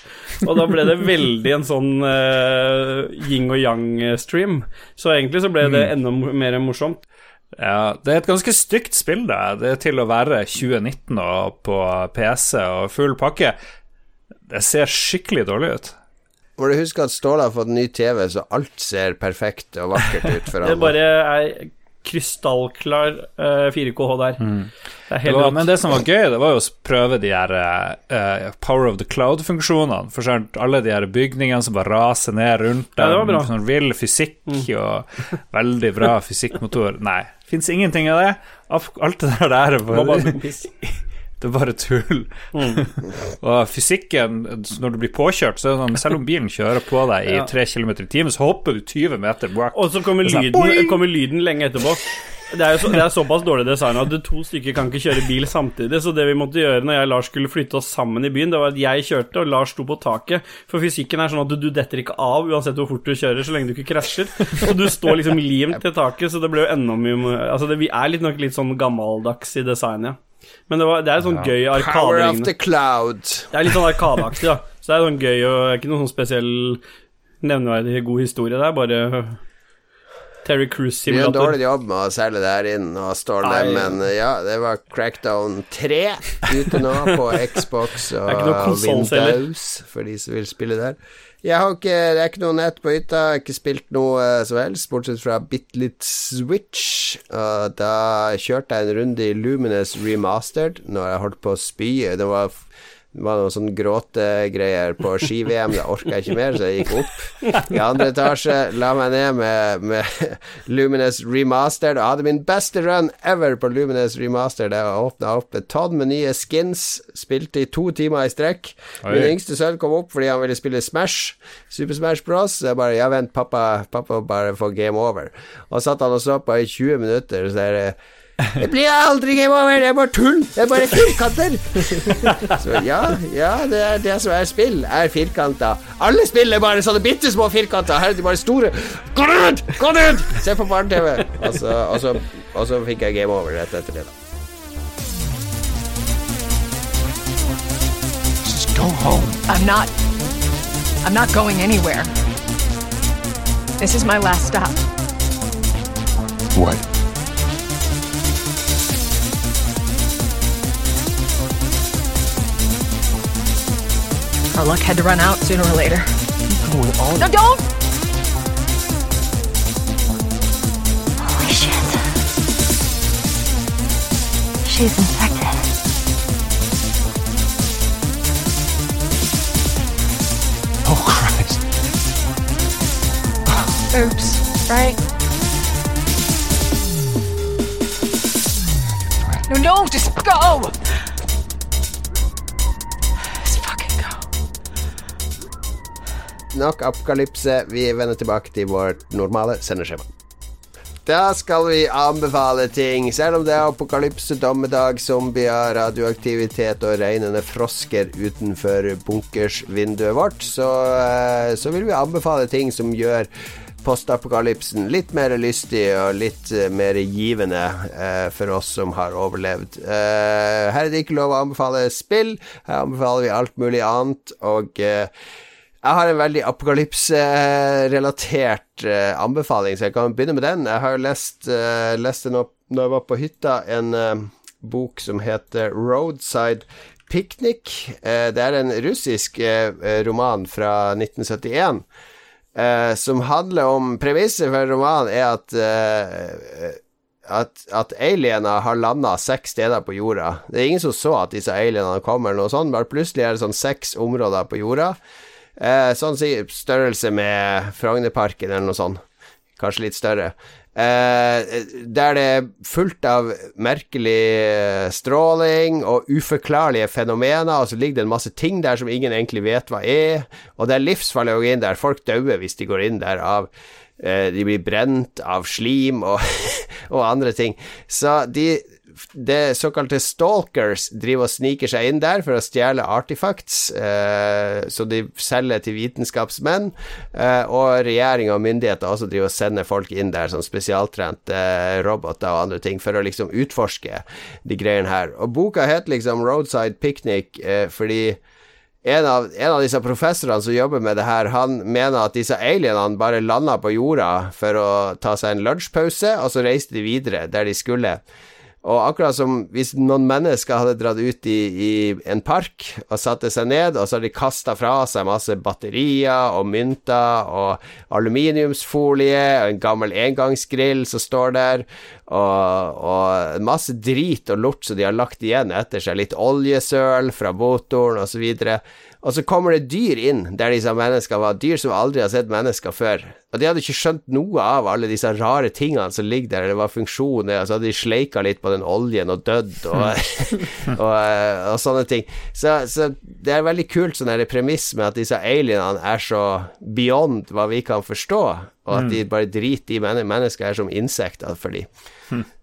Og da ble det veldig en sånn uh, yin og yang-stream. Så egentlig så ble det enda mer morsomt. Ja, det er et ganske stygt spill, det. Det er til å være 2019 og på PC og full pakke. Det ser skikkelig dårlig ut. Må du huske at Ståle har fått ny TV, så alt ser perfekt og vakkert ut for (laughs) Det han. bare er krystallklar uh, 4K HDR. Det er Det helt var, men det som var gøy, det var jo å prøve de her uh, Power of the Cloud-funksjonene. For sånn, alle de her bygningene som bare raser ned rundt Ja, det dem. Mm. sånn vill fysikk (laughs) og veldig bra fysikkmotor. Nei, fins ingenting av det. Alt det der der er bare. (laughs) (laughs) det er bare tull. (laughs) og fysikken, når du blir påkjørt, så er det sånn Selv om bilen kjører på deg i Ja. 3 km i timen, så hopper du 20 meter bak. Og så kommer er sånn, lyden, kommer lyden lenge etterpå. Det er, så, det er såpass dårlig design at to stykker kan ikke kjøre bil samtidig. Så det vi måtte gjøre når jeg og Lars skulle flytte oss sammen i byen, det var at jeg kjørte, og Lars sto på taket. For fysikken er sånn at du, du detter ikke av uansett hvor fort du kjører, så lenge du ikke krasjer. Og du står liksom limt til taket, så det ble jo enda mye Altså, det, vi er litt nok litt sånn gammeldags i designet. Men det, var, det er sånn gøy Power of the cloud. Det er litt sånn arkadeaktig, da. Så det er sånn gøy og ikke noen sånn spesiell nevneverdig god historie. Det er bare Terry Det gjør en dårlig jobb med å selge det her inn og Ståle, Nei. men ja, det var Crackdown 3 ute nå på Xbox (laughs) og. Windows, for de som vil spille der. Jeg har ikke, det er ikke noe nett på hytta, jeg har ikke spilt noe eh, som helst, bortsett fra bitte litt Switch. Uh, da kjørte jeg en runde i Luminous Remastered når jeg holdt på å spy. Det var, det var noen sånne gråtegreier på ski-VM, da orka jeg ikke mer, så jeg gikk opp i andre etasje, la meg ned med, med Luminous Remastered, og hadde min beste run ever på Luminous Remastered. Jeg åpna opp et tonn med nye skins, spilte i to timer i strekk. Min Oi. yngste sønn kom opp fordi han ville spille Smash, Super Smash Bros. Så jeg bare Ja, vent, pappa, pappa bare får game over. Og satt han og så på i 20 minutter, så er det det blir aldri game over, det er bare tull! Det er bare firkanter! (laughs) Så ja, ja, det er det som er spill, er firkanter. Alle spill er bare sånne bitte små firkanter. Her er de bare store. Gå ut! Gå ut! Se på barne-TV. Og, så- og, og så fikk jeg game over rett etter det. da. Just go home. I'm not. I'm not going anywhere. This is my last stop. What? Our luck had to run out sooner or later. Going on? No, don't! Holy shit. She's infected. Oh, Christ. Oops, right? No, no, just go! Nok apokalypse. Vi vender tilbake til vårt normale sendeskjema. Da skal vi anbefale ting, selv om det er apokalypse, dommedag, zombier, radioaktivitet og regnende frosker utenfor bunkersvinduet vårt, så, eh, så vil vi anbefale ting som gjør postapokalypsen litt mer lystig og litt eh, mer givende eh, for oss som har overlevd. Eh, her er det ikke lov å anbefale spill, her anbefaler vi alt mulig annet, og eh, jeg har en veldig apokalypse-relatert eh, anbefaling, så jeg kan begynne med den. Jeg har lest, uh, leste nå når jeg var på hytta, en eh, bok som heter Roadside Picnic. Eh, det er en russisk eh, roman fra 1971. eh, som handler om Premisset for romanen er at eh, at, at aliener har landa seks steder på jorda. Det er ingen som så at disse alienene kommer, noe sånt, bare plutselig er det sånn seks områder på jorda. Eh, sånn si størrelse med Frognerparken eller noe sånt. Kanskje litt større. Eh, der det er fullt av merkelig eh, stråling og uforklarlige fenomener, og så ligger det en masse ting der som ingen egentlig vet hva er, og det er livsfarlig å gå inn der. Folk dauer hvis de går inn der av eh, De blir brent av slim og, (laughs) og andre ting. Så de det såkalte stalkers driver og sniker seg inn der for å stjele artifacts, eh, som de selger til vitenskapsmenn. Eh, og regjering og myndigheter også driver og sender folk inn der som spesialtrente eh, roboter og andre ting, for å liksom utforske de greiene her. Og boka heter liksom Roadside Picnic eh, fordi en av, en av, disse professorene som jobber med det her, han mener at disse alienene bare landa på jorda for å ta seg en lunsjpause, og så reiste de videre der de skulle. Og akkurat som hvis noen mennesker hadde dratt ut i, i en park og satte seg ned, og så hadde de kasta fra seg masse batterier og mynter og aluminiumsfolie og en gammel engangsgrill som står der, og, og masse drit og lort som de har lagt igjen etter seg, litt oljesøl fra motoren osv. Og, så og så kommer det dyr inn der disse menneskene var, dyr som aldri har sett mennesker før. Og de hadde ikke skjønt noe av alle disse rare tingene som ligger der, det var funksjoner, og så hadde de sleika litt på den oljen og dødd og, (laughs) og, og, sånne ting. Så, så, det er veldig kult sånn premiss med at disse alienene er så beyond hva vi kan forstå, og at de bare driter i mennesker er som insekter for dem.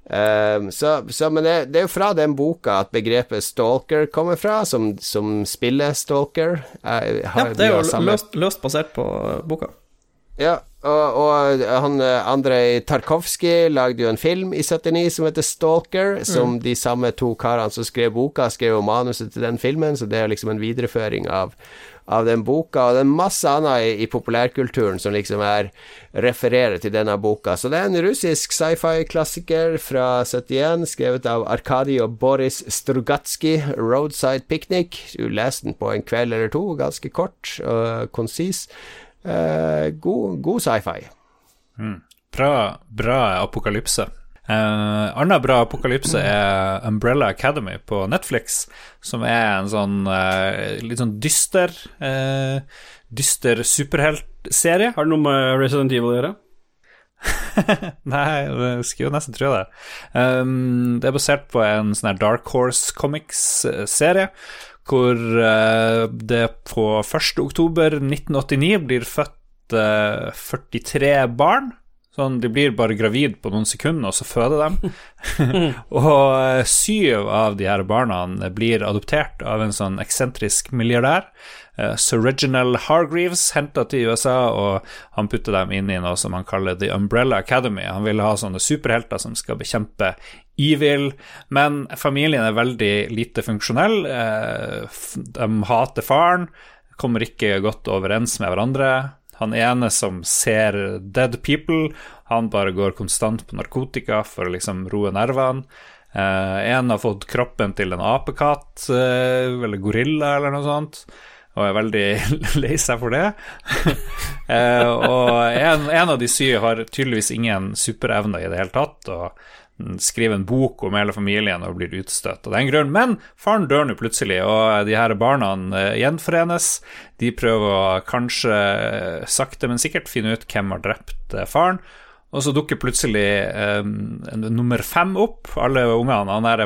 Um, så, så, men det, det, er jo fra den boka at begrepet stalker kommer fra, som, som spiller stalker. ja, det er jo løst, løst, basert på boka. Ja, og, og han Andrej Tarkovskij lagde jo en film i 79 som heter Stalker, som mm. de samme to karene som skrev boka, skrev jo manuset til den filmen, så det er liksom en videreføring av av den boka, og det er masse annet i, i populærkulturen som liksom er refererer til denne boka. Så det er en russisk sci-fi-klassiker fra 71, skrevet av Arkadij og Boris Strugatskij, 'Roadside Picnic'. Du leser den på en kveld eller to, ganske kort og konsis. Uh, god, god sci-fi. Mm. Bra, bra apokalypse. Uh, Anna bra apokalypse er Umbrella Academy på Netflix, som er en sånn uh, litt sånn dyster uh, Dyster superheltserie. Har det noe med Resident Evil å gjøre? (laughs) Nei, jeg skulle jo nesten tro det. Um, det er basert på en sånn her Dark Horse Comics-serie, hvor det på 1. oktober 1989 blir født 43 barn Sånn, De blir bare gravid på noen sekunder, og så føder de. (laughs) (laughs) og eh, syv av de her barna blir adoptert av en sånn eksentrisk milliardær. Uh, Sir Reginald Hargreaves henta til USA, og han putter dem inn i noe som han kaller The Umbrella Academy. Han vil ha sånne superhelter som skal bekjempe evil, men familien er veldig lite funksjonell. Uh, de hater faren, kommer ikke godt overens med hverandre. Han ene som ser dead people, han bare går konstant på narkotika for å liksom roe nervene. Uh, en har fått kroppen til en apekatt, uh, eller gorilla, eller noe sånt, og er veldig (laughs) lei seg for det. (laughs) eh, og en, en, av de syv har tydeligvis ingen superevner i det hele tatt, og skriver en bok om hele familien og blir utstøtt av den grunn. Men faren dør nå plutselig, og de her barna eh, gjenforenes. De prøver å kanskje eh, sakte, men sikkert finne ut hvem har drept eh, faren. Og så dukker plutselig um, nummer fem opp. Alle ungene Han der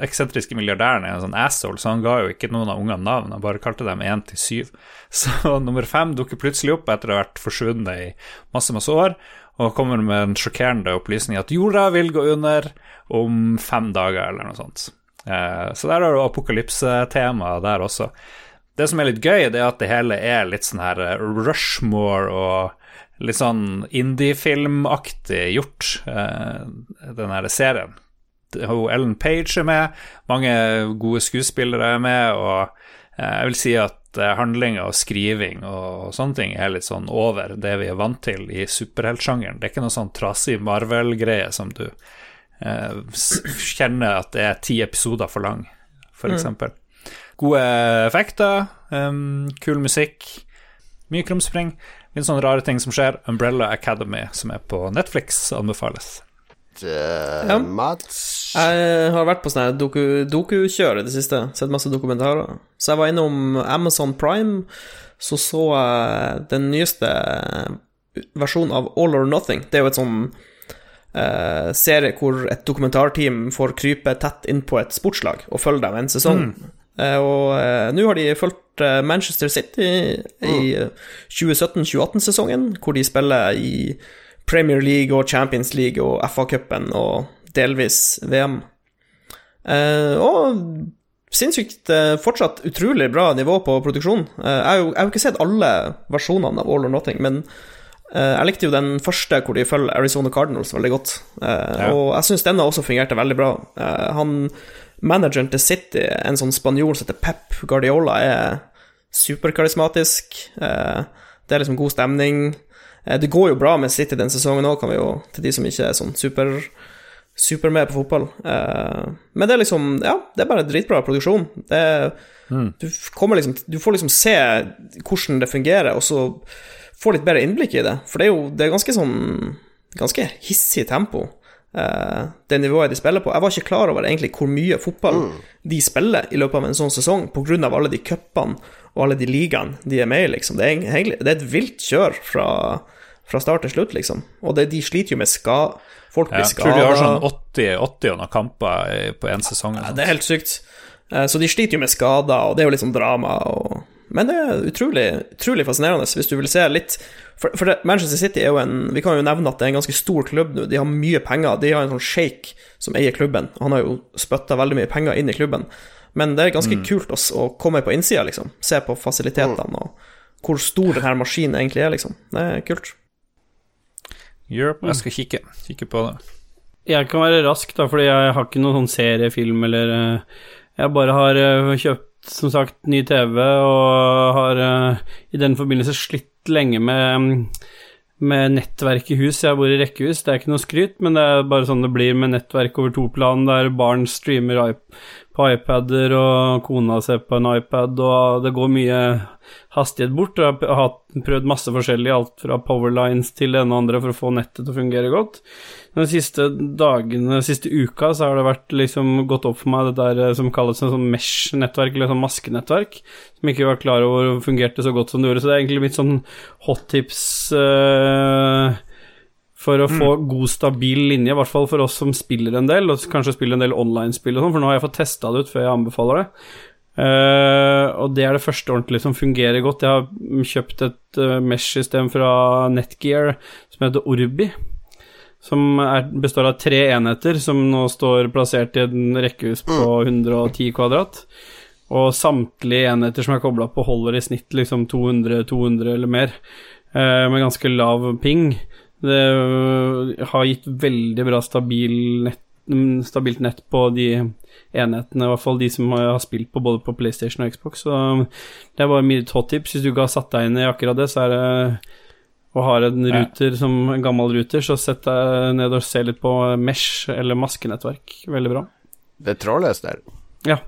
eksentriske milliardæren er en sånn asshole, så han ga jo ikke noen av ungene navn, han bare kalte dem én til syv. (laughs) Så nummer fem dukker plutselig opp etter å ha vært forsvunnet i masse, masse år og kommer med en sjokkerende opplysning at jorda vil gå under om fem dager, eller noe sånt. Eh, så der har du apokalypsetema der også. Det som er litt gøy, det er at det hele er litt sånn her eh, Rushmore og litt sånn indie-filmaktig gjort, eh, den her serien. Ellen Page er med, mange gode skuespillere er med, og jeg vil si at at handlinga og skriving og sånne ting er litt sånn over det vi er vant til i superheltsjangeren. Det er ikke noe sånn trasig Marvel-greie som du eh, kjenner at det er ti episoder for lang, f.eks. Mm. Gode effekter, um, kul musikk, mye krumspring. Litt sånne rare ting som skjer. Umbrella Academy, som er på Netflix, anbefales uh, ja. Mats? Jeg har vært på sånn doku-kjør doku i det siste. Sett masse dokumentarer. Så jeg var innom Amazon Prime, så så jeg den nyeste versjonen av All or Nothing. Det er jo et sånn uh, serie hvor et dokumentarteam får krype tett inn på et sportslag og følge dem en sesong. Mm. Uh, og uh, nå har de fulgt Manchester City i 2017-2018-sesongen, hvor de spiller i Premier League og Champions League og FA-cupen og delvis VM. Eh, og sinnssykt eh, fortsatt utrolig bra nivå på produksjonen. Eh, jeg, har jo, jeg har jo ikke sett alle versjonene av All or Nothing, men eh, jeg likte jo den første hvor de følger Arizona Cardinals veldig godt. Ja. Og jeg syns denne også fungerte veldig bra. Eh, han Manageren til City, en sånn spanjol som heter Pep Guardiola, er superkarismatisk. Eh, det er liksom god stemning. Eh, det går jo bra med City den sesongen òg, kan vi jo, til de som ikke er sånn super super med på fotball. Eh, men det er liksom Ja, det er bare dritbra produksjon. Det mm. du, liksom, du får liksom se hvordan det fungerer, og så få litt bedre innblikk i det. For det er jo det er ganske sånn Ganske hissig tempo, eh, det nivået de spiller på. Jeg var ikke klar over egentlig hvor mye fotball de spiller i løpet av en sånn sesong, av alle de cupene og alle de ligaene de er med i, liksom. Det er, egentlig, det er et vilt kjør fra, fra start til slutt, liksom. Og det, de sliter jo med ska... Folk blir Jeg tror de har sånn 80, 80 og noen kamper på én sesong. Ja, det er helt sykt. Eh, Så de sliter jo med skader, og det er jo litt sånn drama. Og... Men det er utrolig, utrolig fascinerende, hvis du vil se litt For, for det, Manchester City er jo en Vi kan jo nevne at det er en ganske stor klubb nå. De har mye penger. De har en sånn shake som eier klubben. Han har jo spytta veldig mye penger inn i klubben. Men det er ganske kult å, å komme på innsida, liksom. Se på fasilitetene og hvor stor denne maskinen egentlig er, liksom. Det er kult. Europe, jeg skal kikke, kikke på det. Jeg kan være rask, da, fordi jeg har ikke noen sånn seriefilm eller eh, Jeg bare har eh, kjøpt, som sagt, ny TV og har eh, i den forbindelse slitt lenge med mm, med nettverk i hus. Jeg bor i rekkehus, det er ikke noe skryt, men det er bare sånn det blir med nettverk over to plan, der barn streamer iP- på iPader, og kona ser på en iPad, og det går mye hastighet bort. Og jeg har prøvd masse forskjellig, alt fra powerlines til det ene og andre, for å få nettet til å fungere godt. De siste dagene, siste uka, så har det vært liksom gått opp for meg det der eh, som kalles en sånn mesh-nettverk, eller sånn maskenettverk, som ikke var klar over fungerte så godt som det gjorde. Så det er egentlig mitt sånn hot tips eh, for å få god, stabil linje, i hvert fall for oss som spiller en del, og kanskje spiller en del online-spill og sånn, for nå har jeg fått testa det ut før jeg anbefaler det. Uh, og det er det første ordentlig som fungerer godt. Jeg har kjøpt et uh, mesh-system fra Netgear som heter Orbi. Som er, består av tre enheter som nå står plassert i en rekkehus på 110 kvadrat. Og samtlige enheter som er kobla på, holder i snitt liksom 200-200 eller mer, uh, med ganske lav ping. Det øh, har gitt veldig bra stabil nett, mm, stabilt nett på de enhetene, i hvert fall de som har har spilt på både på PlayStation og Xbox. Så det er bare mitt hot tips. Hvis du ikke har satt deg inn i akkurat det, så er det og har en ruter som en gammel ruter, så sett deg ned og se litt på Mesh eller maskenettverk. Veldig bra. Det er trådløst der. Ja.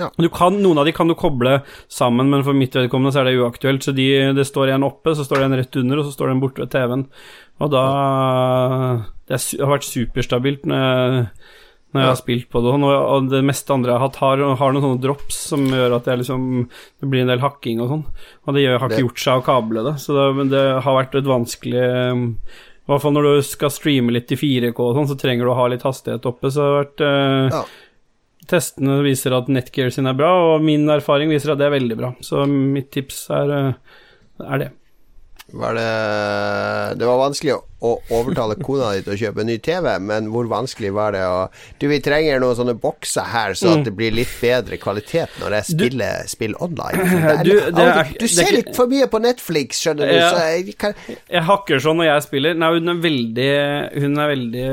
Ja. Du kan, noen av de kan du koble sammen, men for mitt vedkommende så er det uaktuelt. Så de, det står en oppe, så står det en rett under, og så står det en borte ved TV-en. Og da Det har vært superstabilt når jeg, når jeg har spilt på det. Og, det meste andre jeg har hatt, har, har noen sånne drops som gjør at liksom Det blir en del hakking og sånn. Og det gjør, har ikke gjort seg å kable det, så det, men det har vært et vanskelig I hvert fall når du skal streame litt i 4K og sånn, så trenger du å ha litt hastighet oppe. Så det har vært uh, Ja. Testene viser at Netgear sin er bra, og min erfaring viser at det er veldig bra. Så mitt tips er, eh, er det. Var det Det var vanskelig å, overtale kona di til å kjøpe en ny TV, men hvor vanskelig var det å Du, vi trenger noen sånne bokser her, så at det blir litt bedre kvalitet når jeg spiller spill online. Det er, (laughs) Du, det er- du det er ser litt for mye på Netflix, skjønner du, så jeg kan Jeg hakker sånn når jeg spiller. Nei, hun er veldig Hun er veldig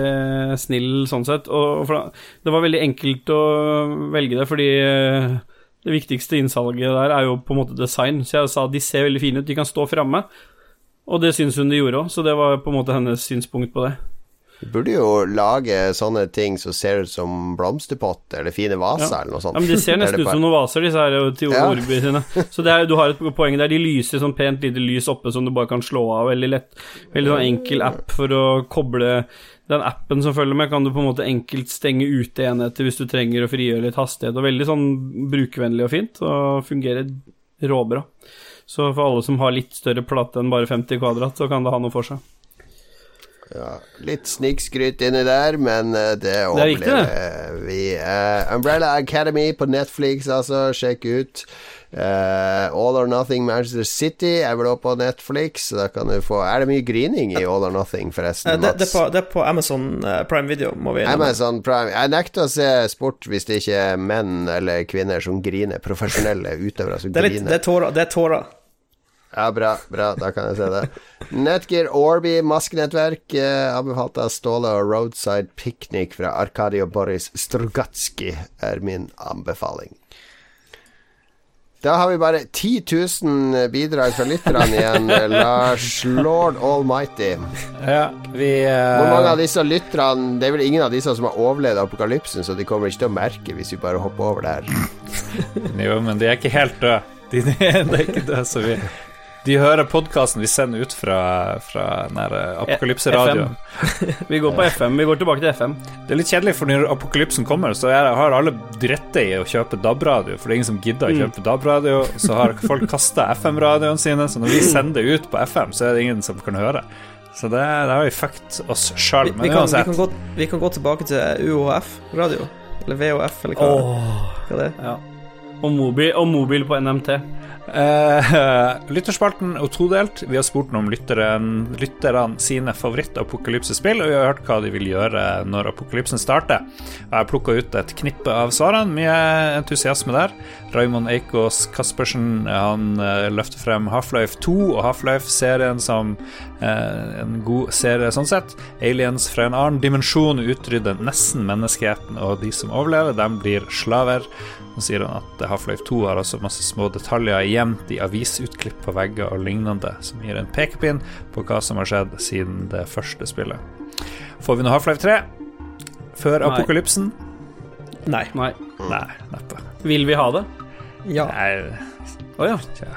snill sånn sett. Og for, det var veldig enkelt å velge det, fordi eh, det viktigste innsalget der er jo på en måte design. Så jeg sa de ser veldig fine ut, de kan stå framme. Og det syns hun de gjorde òg, så det var på en måte hennes synspunkt på det. Du burde jo lage sånne ting som ser ut som blomsterpotter eller fine vaser Ja. eller noe sånt. Ja, men De ser (laughs) nesten ut som noen vaser, disse her til Ja. Sine. (laughs) Så det er, du har et poeng der. De lyser sånn pent lite lys oppe som du bare kan slå av. Veldig lett. Veldig sånn enkel app for å koble Den appen som følger med, kan du på en måte enkelt stenge ute enheter hvis du trenger å frigjøre litt hastighet. Og veldig sånn brukervennlig og fint, og fungerer råbra. Så for alle som har litt større plate enn bare 50 kvadrat, så kan det ha noe for seg. Ja, litt snikskryt inni der, men eh, det er overlever vi. Uh, Umbrella Academy på Netflix, altså. Sjekk ut. Uh, All or Nothing Manchester City er vel også på Netflix. Da kan du få Er det mye grining i All or Nothing, forresten, Eh, Det, det, er på, det er på Amazon Prime Video, må vi. Amazon Prime Jeg nekter å se sport hvis det ikke er menn eller kvinner som griner. Profesjonelle utøvere som er griner. Det er tårer. Ja, bra, bra, da kan jeg se det. Netgear Orby, maskenettverk, eh, anbefalt av Ståle og Roadside Picnic fra Arkadio og Boris Strugatski, er min anbefaling. Da har vi bare 10 000 bidrag fra lytterne igjen. (laughs) Lars Lord Almighty. Ja, vi uh... Hvor mange av disse lytterne Det er vel ingen av disse som har overlevd apokalypsen, så de kommer ikke til å merke hvis vi bare hopper over det her. (laughs) Jo, men de er ikke helt døde. De, de, de er ikke døde, så vi De hører podkasten vi sender ut fra, fra eh, apokalypseradioen. (laughs) Vi går på FM. Vi går tilbake til FM. Det er litt kjedelig, for når apokalypsen kommer, så er, har alle dritte i å kjøpe DAB-radio, for det er ingen som gidder å kjøpe DAB-radio. Så har folk kasta FM-radioene sine, så når vi sender det ut på FM, så er det ingen som kan høre. Så det, det har vi fucked oss sjøl. Vi, Men vi, kan, vi, kan gå, vi kan gå tilbake til UHF-radio. Eller VHF, eller hva, hva det er. Ja. Og mobil, og mobil på NMT. Eh, (laughs) lytterspalten er todelt. Vi har spurt om lytteren, lytterne sine favoritt-apokalypsespill, og vi har hørt hva de vil gjøre når apokalypsen starter. Jeg har plukka ut et knippe av svarene. Mye entusiasme der. Raymond Eikås Caspersen han eh, løfter frem Half-Life 2 og Half-Life-serien som eh, en god serie sånn sett. Aliens fra en annen dimensjon utrydder nesten menneskeheten, og de som overlever, dem blir slaver. Så sier han at Half-Life 2 har også masse små detaljer gjemt i avisutklipp på vegger og lignende, som gir en pekepinn på hva som har skjedd siden det første spillet. Får vi nå Half-Life 3 før Nei. apokalypsen? Nei. Nei. Nei, neppe. Vil vi ha det? Ja. Nei, Oh, ja.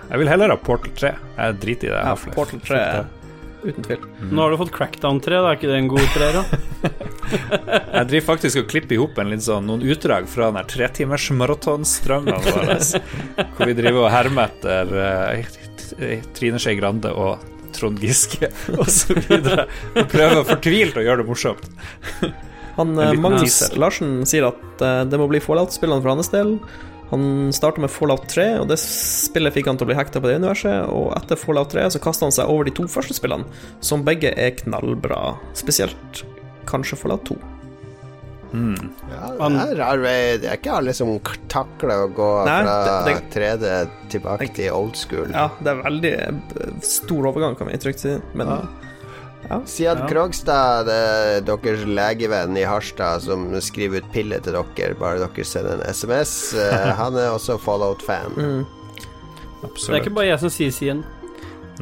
Jeg vil heller ha Portal 3. Jeg driter i det. ja Portal 3, uten tvil. Nå har du fått Crackdown 3, da er ikke det en god treer, da? (laughs) Jeg driver faktisk og klipper i hop sånn, noen utdrag fra den tretimersmaratonstranda vår, (laughs) hvor vi driver og hermer etter eh, Trine Skei Grande og Trond Giske (laughs) osv. Og prøver fortvilt å gjøre det morsomt. Han, eh, Magnus teaser. Larsen sier at eh, det må bli Fallout-spillene for hans del. Han starta med Fallout 3, og det spillet fikk han til å bli hekta på det universet. Og etter Fallout 3 så kasta han seg over de to første spillene, som begge er knallbra. Spesielt kanskje Fallout 2. Ja, det er rar vei. Det er ikke alle som takler å gå Nei, fra det- 3D tilbake til old school. Ja, det er veldig eh, stor overgang, kan vi trygt si. Men Sian Krogstad, det er deres legevenn i Harstad, som skriver ut piller til dere, bare dere sender en SMS. Eh, (laughs) Han er også Fallout-fan. Mm. Det er ikke bare jeg som sier Sien.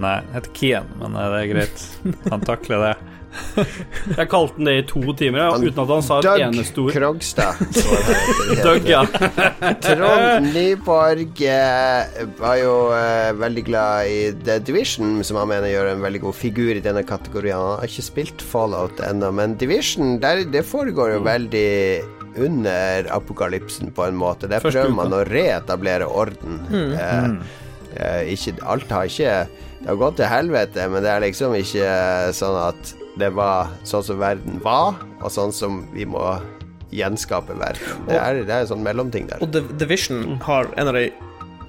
Nei, jeg heter Kian, men eh, det er greit. Han takler det. (laughs) Jeg kalte den det i to timer, ja, uten at han sa et Doug eneste ord. Krogstad. (laughs) Doug, ja. (laughs) Trond Nyborg eh, var jo eh, veldig glad i The Division, som han mener gjør en veldig god figur i denne kategorien. Han har ikke spilt Fallout ennå, men Division der, det foregår jo veldig under apokalypsen, på en måte. Der Først prøver man å reetablere orden. Eh, eh, ikke, alt har ikke Det har gått til helvete, men det er liksom ikke sånn at det var sånn som verden var, og sånn som vi må gjenskape verden. Det er, det er en sånn mellomting der. Og The Vision har en av de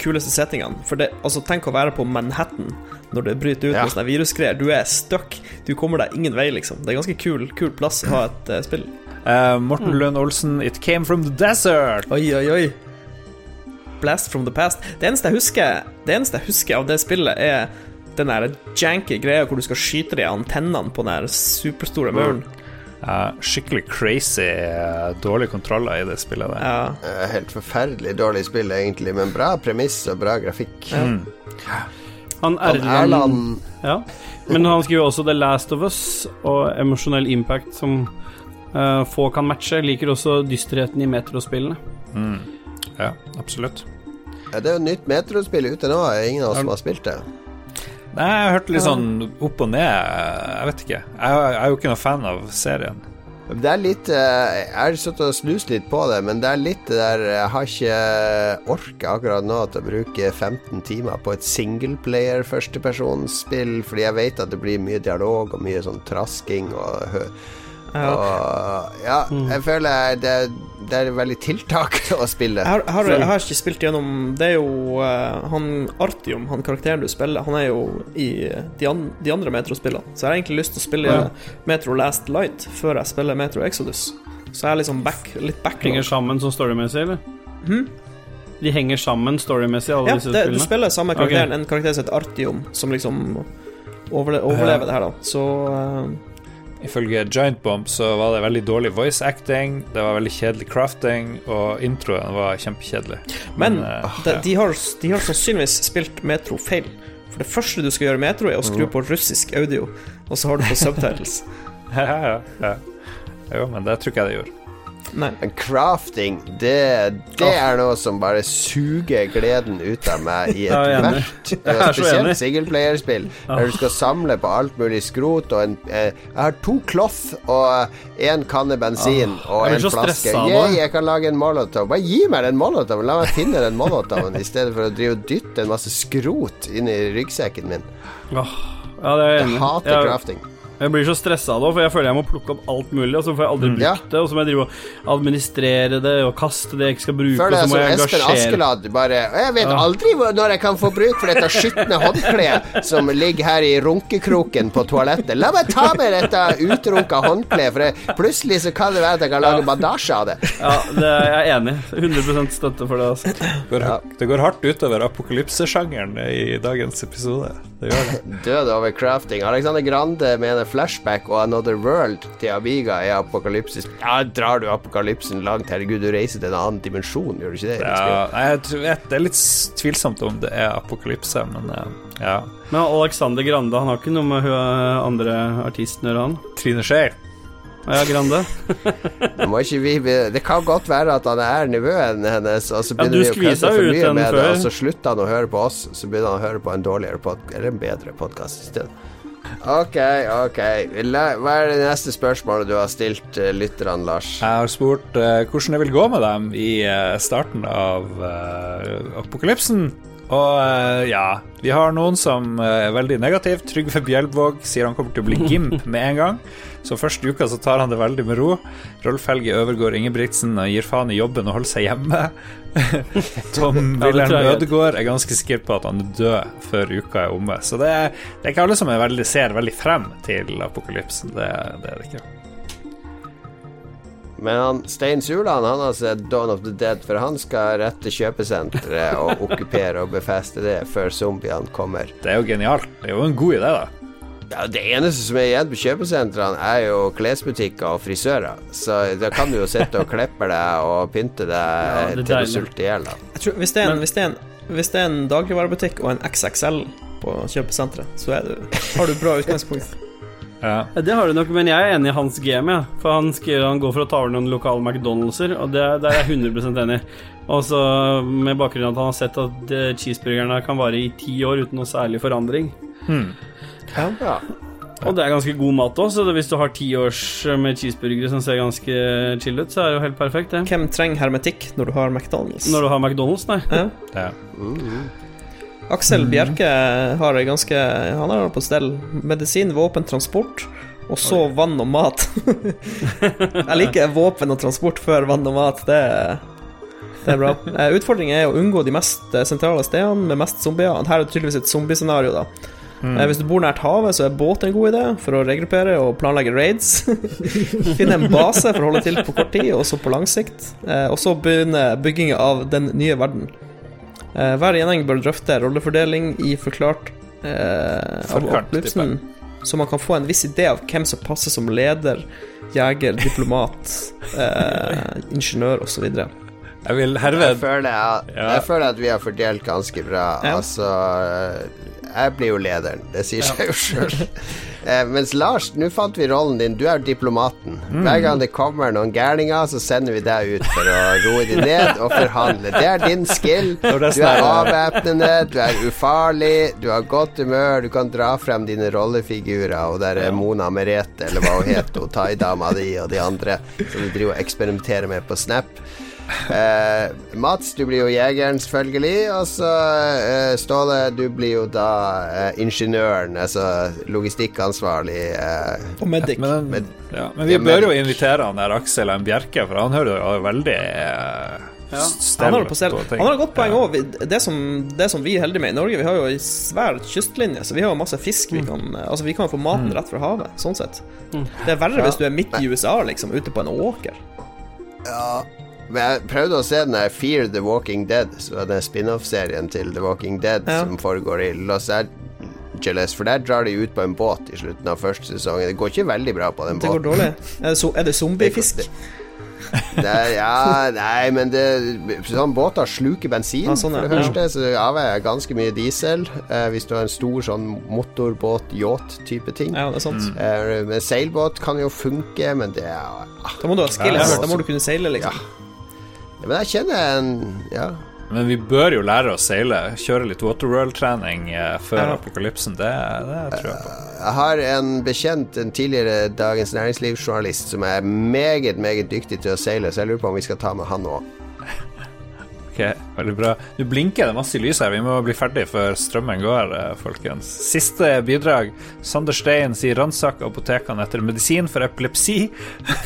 kuleste settingene. For det, altså, tenk å være på Manhattan når det bryter ut Ja. med sånne virusgreier. Du er stuck. Du kommer deg ingen vei, liksom. Det er ganske kul, kul plass å ha et uh, spill. Uh, Morten Lund Olsen, 'It came from the desert'. Oi, oi, oi. Blast from the past. Det eneste jeg husker, det eneste jeg husker av det spillet, er den der janky greia hvor du skal skyte de antennene på den der superstore muren. Ja, skikkelig crazy, eh, dårlige kontroller i det spillet der. Ja. Eh, Helt forferdelig dårlig spill, egentlig, men bra premiss og bra grafikk. Han Han Erland Ja. Men han skriver også The Last of Us og emosjonell Impact, som uh, få kan matche. Liker også dysterheten i metrospillene. Ja, absolutt. ja, Det er jo nytt metrospill ute nå, ingen av oss som har spilt det. Nei, jeg har hørt litt sånn opp og ned. Jeg vet ikke. Jeg, jeg er jo ikke noen fan av serien. Det er litt eh, Jeg har sittet og snust litt på det, men det er litt det der Jeg har ikke orket akkurat nå til å bruke 15 timer på et singleplayer førstepersonsspill, fordi jeg vet at det blir mye dialog og mye sånn trasking og Ja. Og ja, jeg føler det, det er veldig tiltak (laughs) å spille. Jeg har, jeg, har, ikke spilt gjennom Det er jo uh, han Artium, han karakteren du spiller, han er jo i de, an, de andre Metro-spillene. Så jeg har egentlig lyst til å spille Metro Last Light før jeg spiller Metro Exodus. Så jeg er liksom back, litt backlog. Henger sammen som storymessig, eller? De henger sammen storymessig, alle Ja, disse det, du spiller samme karakteren, okay. en karakter som heter Artium, som liksom overle overlever det her, da. Så eh, Ifølge Giant Bomb så var det veldig dårlig voice acting, det var veldig kjedelig crafting, og introen var kjempekjedelig. Men eh, de, de, har, de har sannsynligvis spilt Metro feil. For det første du skal gjøre i Metro, er å skru på russisk audio, og så har du på (laughs) subtitles. ja, ja, ja. Jo, men det tror ikke jeg det gjorde. Nei. Men crafting, det, det er noe som bare suger gleden ut av meg i er ethvert er. Spesielt singleplayerspill, der du skal samle på alt mulig skrot og en eh, Jeg har to cloth og én kanne bensin og jeg blir en flaske. Yeah, jeg kan lage en molotov. Bare gi meg den molotoven. La meg finne den molotoven i stedet for å drive og dytte en masse skrot inn i ryggsekken min. Ja, jeg hater crafting. Jeg blir så stressa nå, for jeg føler jeg må plukke opp alt mulig, og så får jeg aldri brukt Ja. det, og så må jeg drive og administrere det og kaste det jeg ikke skal bruke, Føler og jeg så må som jeg Espen Askeladd bare Jeg vet Ja. aldri når jeg kan få bruk for dette skitne håndkleet som ligger her i runkekroken på toalettet. La meg ta med dette utrunka håndkleet, for jeg, plutselig så kan det være at jeg kan lage bandasje av det. Ja, det er jeg enig i. 100 støtte for det. Altså. Det går, det går hardt utover apokalypsesjangeren i dagens episode. Det gjør det. (laughs) Død over crafting. Alexander Grande mener flashback og Another World til Amiga er apokalypsis. Ja, drar du apokalypsen langt? Herregud, du reiser til en annen dimensjon, gjør du ikke det? Ja, jeg tror, jeg, det er litt tvilsomt om det er apokalypse, men eh, ja. Men Alexander Grande, han har ikke noe med andre artisten å gjøre, han? Trine Skei. Ja, Grande. Nå må ikke vi Det kan godt være at han er nevøen hennes, og så begynner ja, vi å kødde for mye med før. det, og så slutter han å høre på oss, så begynner han å høre på en dårligere pod eller en bedre podkast i stedet. Ok, ok. Hva er det neste spørsmålet du har stilt uh, lytterne, Lars? Jeg har spurt uh, hvordan det vil gå med dem i uh, starten av apokalypsen. Og eh, ja, vi har noen som eh, er veldig negativ. Trygve Bjelvåg sier han kommer til å bli gimp med en gang. Så første uka så tar han det veldig med ro. Rolf Helge Øvergård Ingebrigtsen og gir faen i jobben og holder seg hjemme. (laughs) Tom Wilhelm. Ødegaard er ganske sikker på at han er død før uka er omme. Så det er, det er ikke alle som er veldig, ser veldig frem til apokalypsen. Det, det er det ikke. Men han, Stein Suland han har sett Dawn of the Dead, for han skal rette kjøpesenteret og okkupere og befeste det før zombiene kommer. Det er jo genialt. Det er jo en god idé, da. Ja, det eneste som er igjen på kjøpesentrene, er jo klesbutikker og frisører. Så da kan du jo sitte og klippe deg og pynte deg det er til du deilig. sulter i hjel. hvis, det er en, en, en dagligvarebutikk og en XXL på kjøpesenteret, så er du, har du bra utgangspunkt. Ja. Ja, Det har du nok, men jeg er enig i hans game, ja. For han, skriver, han går for å ta over noen lokale McDonald'ser, og det, der er jeg 100 enig. Og så med bakgrunn av at han har sett at eh, cheeseburgerne kan vare i ti år uten noe særlig forandring. Ja. Og det er ganske god mat òg, så hvis du har ti års med cheeseburgere som ser ganske chill ut, så er det jo helt perfekt, det. Hvem trenger hermetikk når du har McDonald's? Når du har McDonald's, nei. Ja. Ja. Aksel Bjerke har det ganske Han har det på stell medisin, våpen, transport, og så vann og mat. (laughs) Jeg liker våpen og transport før vann og mat. Det, det er bra. Eh, Utfordringen er å unngå de mest eh, sentrale stedene med mest zombier. Her er det tydeligvis et zombiescenario, da. Mm. Hvis du bor nært havet, så er båt en god idé for å regruppere og planlegge raids. (laughs) Finne en base for å holde til på kort tid, også på lang sikt. Eh, Og så begynne bygginga av den nye verden. Eh, hver gjengjeng bør drøfte rollefordeling i forklart eh, av Forkant, så man kan få en viss idé av hvem som passer som leder, jeger, diplomat, (laughs) eh, ingeniør osv. Jeg vil Jeg herved føler, jeg, Ja. jeg føler at vi har fordelt ganske bra. Ja. Altså Jeg blir jo lederen. Det sier seg jo sjøl. Eh, mens Lars, nå fant vi rollen din. Du er diplomaten. Hver gang det kommer noen gærninger, så sender vi deg ut for å roe dem ned og forhandle. Det er din skill. Du er avvæpnende, du er ufarlig, du har godt humør, du kan dra frem dine rollefigurer, og der er Mona Merete, eller hva hun og thaidama di og de andre som du driver og eksperimenterer med på Snap. Eh, Mats, du blir jo jegeren, selvfølgelig. Og så eh, Ståle, du blir jo da eh, ingeniøren, altså logistikkansvarlig. Eh, Og medic. Men, med, ja, men vi Ja, bør medic. jo invitere han der Aksel M. Bjerke, for han hører jo veldig eh, stell Han har, han har et godt poeng Ja. òg. Det, som, det som vi er heldige med i Norge, vi har jo ei svær kystlinje, så vi har jo masse fisk vi kan Altså, vi kan få maten rett fra havet, sånn sett. Det er verre hvis du er midt i USA, liksom, ute på en åker. ja. Men jeg prøvde å se den der Fear the Walking Dead, så er det spin-off-serien til The Walking Dead Ja. som foregår i Los Angeles. For der drar de ut på en båt i slutten av første sesongen. Det går ikke veldig bra på den Det går båten. dårlig. (laughs) Er det, so er det zombiefisk? Det ja, nei, men det Sånn båter sluker bensin, Ja, sånn, for det ja. første, så det avveier ganske mye diesel. Eh, hvis du har en stor sånn motorbåt, yacht-type ting. Ja, det er sant. Eh, men seilbåt kan jo funke, men det er Da må du ha skills. Ja, Da må du kunne seile, liksom. Men jeg kjenner en Ja. Men vi bør jo lære å seile. Kjøre litt Waterworld-trening eh, før Ja. apokalypsen. Det, det tror jeg på. Jeg har en bekjent, en tidligere Dagens Næringsliv-journalist, som er meget, meget dyktig til å seile, så jeg lurer på om vi skal ta med han òg. Veldig bra. Du blinker det er masse lys her. Vi må bli ferdig før strømmen går, eh, folkens. Siste bidrag. Sander Stein sier 'ransak apotekene etter medisin for epilepsi'.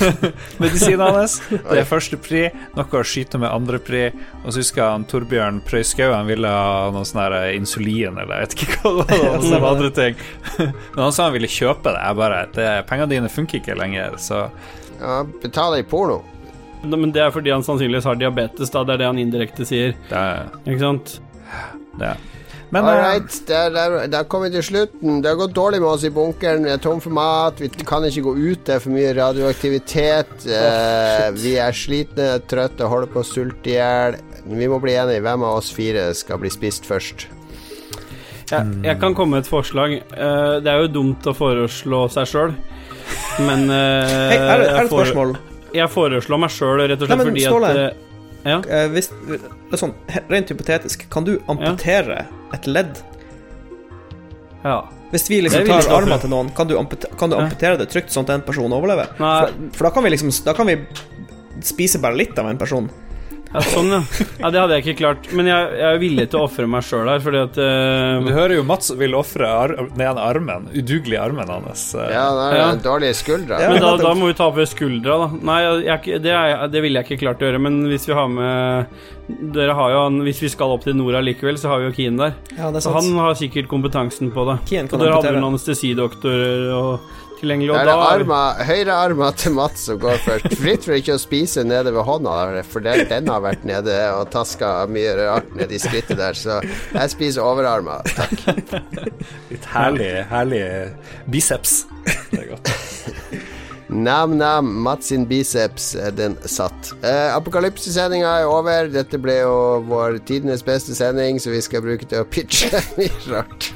(laughs) Medisinen hans. (laughs) Det er første pri. Noe å skyte med andre pri. Og så husker han Torbjørn Prøyskau, han ville ha noe sånn insulin, eller jeg vet ikke hva det var. Noen andre ting. (laughs) Men han sa han ville kjøpe det. Jeg bare det, Pengene dine funker ikke lenger, så Ja, deg i porno. Men det er fordi han sannsynligvis har diabetes, da. Det er det han indirekte sier. det er Ikke sant? det. Men All eh, der, der, der kom vi til slutten. Det har gått dårlig med oss i bunkeren. Vi er tom for mat. Vi kan ikke gå ut. Det er for mye radioaktivitet. eh, vi er slitne, trøtte, holder på å sulte i hjel. Vi må bli enige. Hvem av oss fire skal bli spist først? Jeg, jeg kan komme med et forslag. Eh, det er jo dumt å foreslå seg sjøl, men eh, Hei, er, det- er det et spørsmål? Jeg foreslår meg sjøl rett og Nei, men fordi Ståle. at eh, Ja. Eh, hvis, er sånn, rent hypotetisk, kan du amputere et ledd? ja. Hvis vi liksom tar armen til noen, kan du, ampute, kan du amputere det trygt sånn at en person overlever? Nei. For, for da kan vi liksom Da kan vi spise bare litt av en person. Ja, sånn, ja. ja. Det hadde jeg ikke klart. Men jeg, jeg er villig til å ofre meg sjøl her, fordi at uh... Du hører jo Mats vil ofre ar den ene armen, udugelige armen hans. Uh... Ja, det er Ja. dårlige skuldre. Ja. Men da, da må vi ta opp ved skuldra, da. Nei, jeg, det, er, det ville jeg ikke klart å gjøre. Men hvis vi har med Dere har jo han Hvis vi skal opp til Nora likevel, så har vi jo Kien der. Ja, er han har sikkert kompetansen på det. Keen Og kan dere hadde jo vel anestesidoktorer og tilgjengelig, Det og er da arma, høyrearma til Mats som går først. Fritt for ikke å spise nede ved hånda, for den, den har vært nede og taska mye rart nede i skrittet der, så jeg spiser overarma. Takk. Litt herlig, herlig biceps. (laughs) Det er godt. Nam-nam, Mats sin biceps, eh, den satt. Eh, Apokalypsesendinga er over. Dette ble jo vår tidenes beste sending, så vi skal bruke til å pitche (laughs) mye rart.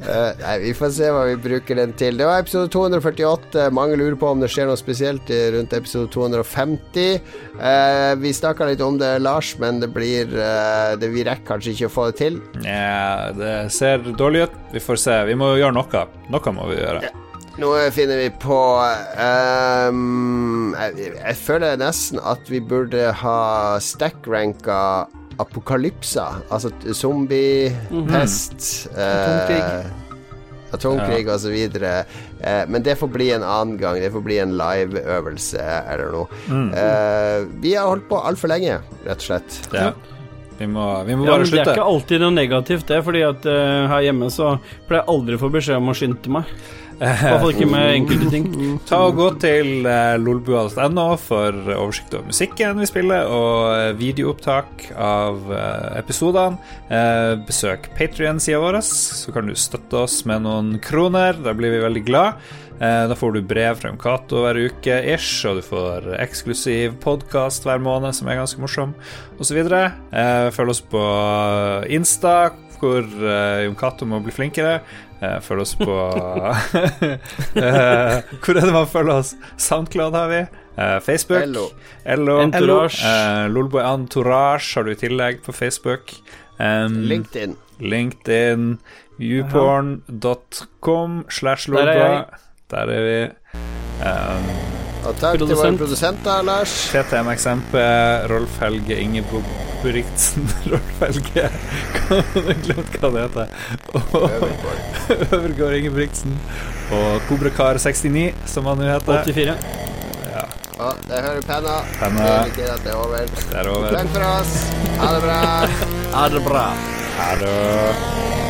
Eh, nei, vi får se hva vi bruker den til. Det var episode 248. Mange lurer på om det skjer noe spesielt rundt episode 250. Eh, vi snakka litt om det, Lars, men det blir eh, det, Vi rekker kanskje ikke å få det til. Nja, det ser dårlig ut. Vi får se. Vi må gjøre noe. Noe må vi gjøre. Noe finner vi på um, jeg, jeg føler nesten at vi burde ha stack-ranka apokalypser. Altså mm zombie, pest Atomkrig. eh, Atomkrig så videre. Eh, men det får bli en annen gang. Det får bli en live-øvelse eller noe. Eh, vi har holdt på altfor lenge, rett og slett. Ja. Vi må, vi må Ja, bare slutte. Det er ikke alltid noe negativt, det. Fordi at uh, her hjemme så pleier jeg aldri å få beskjed om å skynde meg. Fall ikke med enkelte ting. (laughs) Ta og Gå til uh, lolbua.no for oversikt over musikken vi spiller, og eh, videoopptak av eh, episodene. Eh, besøk Patrion-sida vår, så kan du støtte oss med noen kroner. Da blir vi veldig glad. Eh, da får du brev fra Cato hver uke ish, og du får eksklusiv podkast hver måned, som er ganske morsom, osv. Eh, følg oss på Insta. hvor Jon Cato må bli flinkere. Uh, følg oss på (laughs) Eh, Hvor er det man følger oss? Soundcloud har vi. Eh, Facebook. Hello. Hello. Entourage. Eh, Lolboy Entourage har du i tillegg på Facebook. Um, LinkedIn. LinkedIn. Youporn.com slash Der er Lolboy. Der er vi. Um, Og takk til våre produsenter, Lars. TTMXMP, Rolf Helge Ingebrigtsen (laughs) Rolf Helge Jeg glemt hva det heter. Og Øvergård Ingebrigtsen. Og Kobrakar69, som han nå heter. 84. Og det hører penna. Penna. Det er det er over. Det er over. Takk for oss. Ha det bra. Ha det bra. Ha det.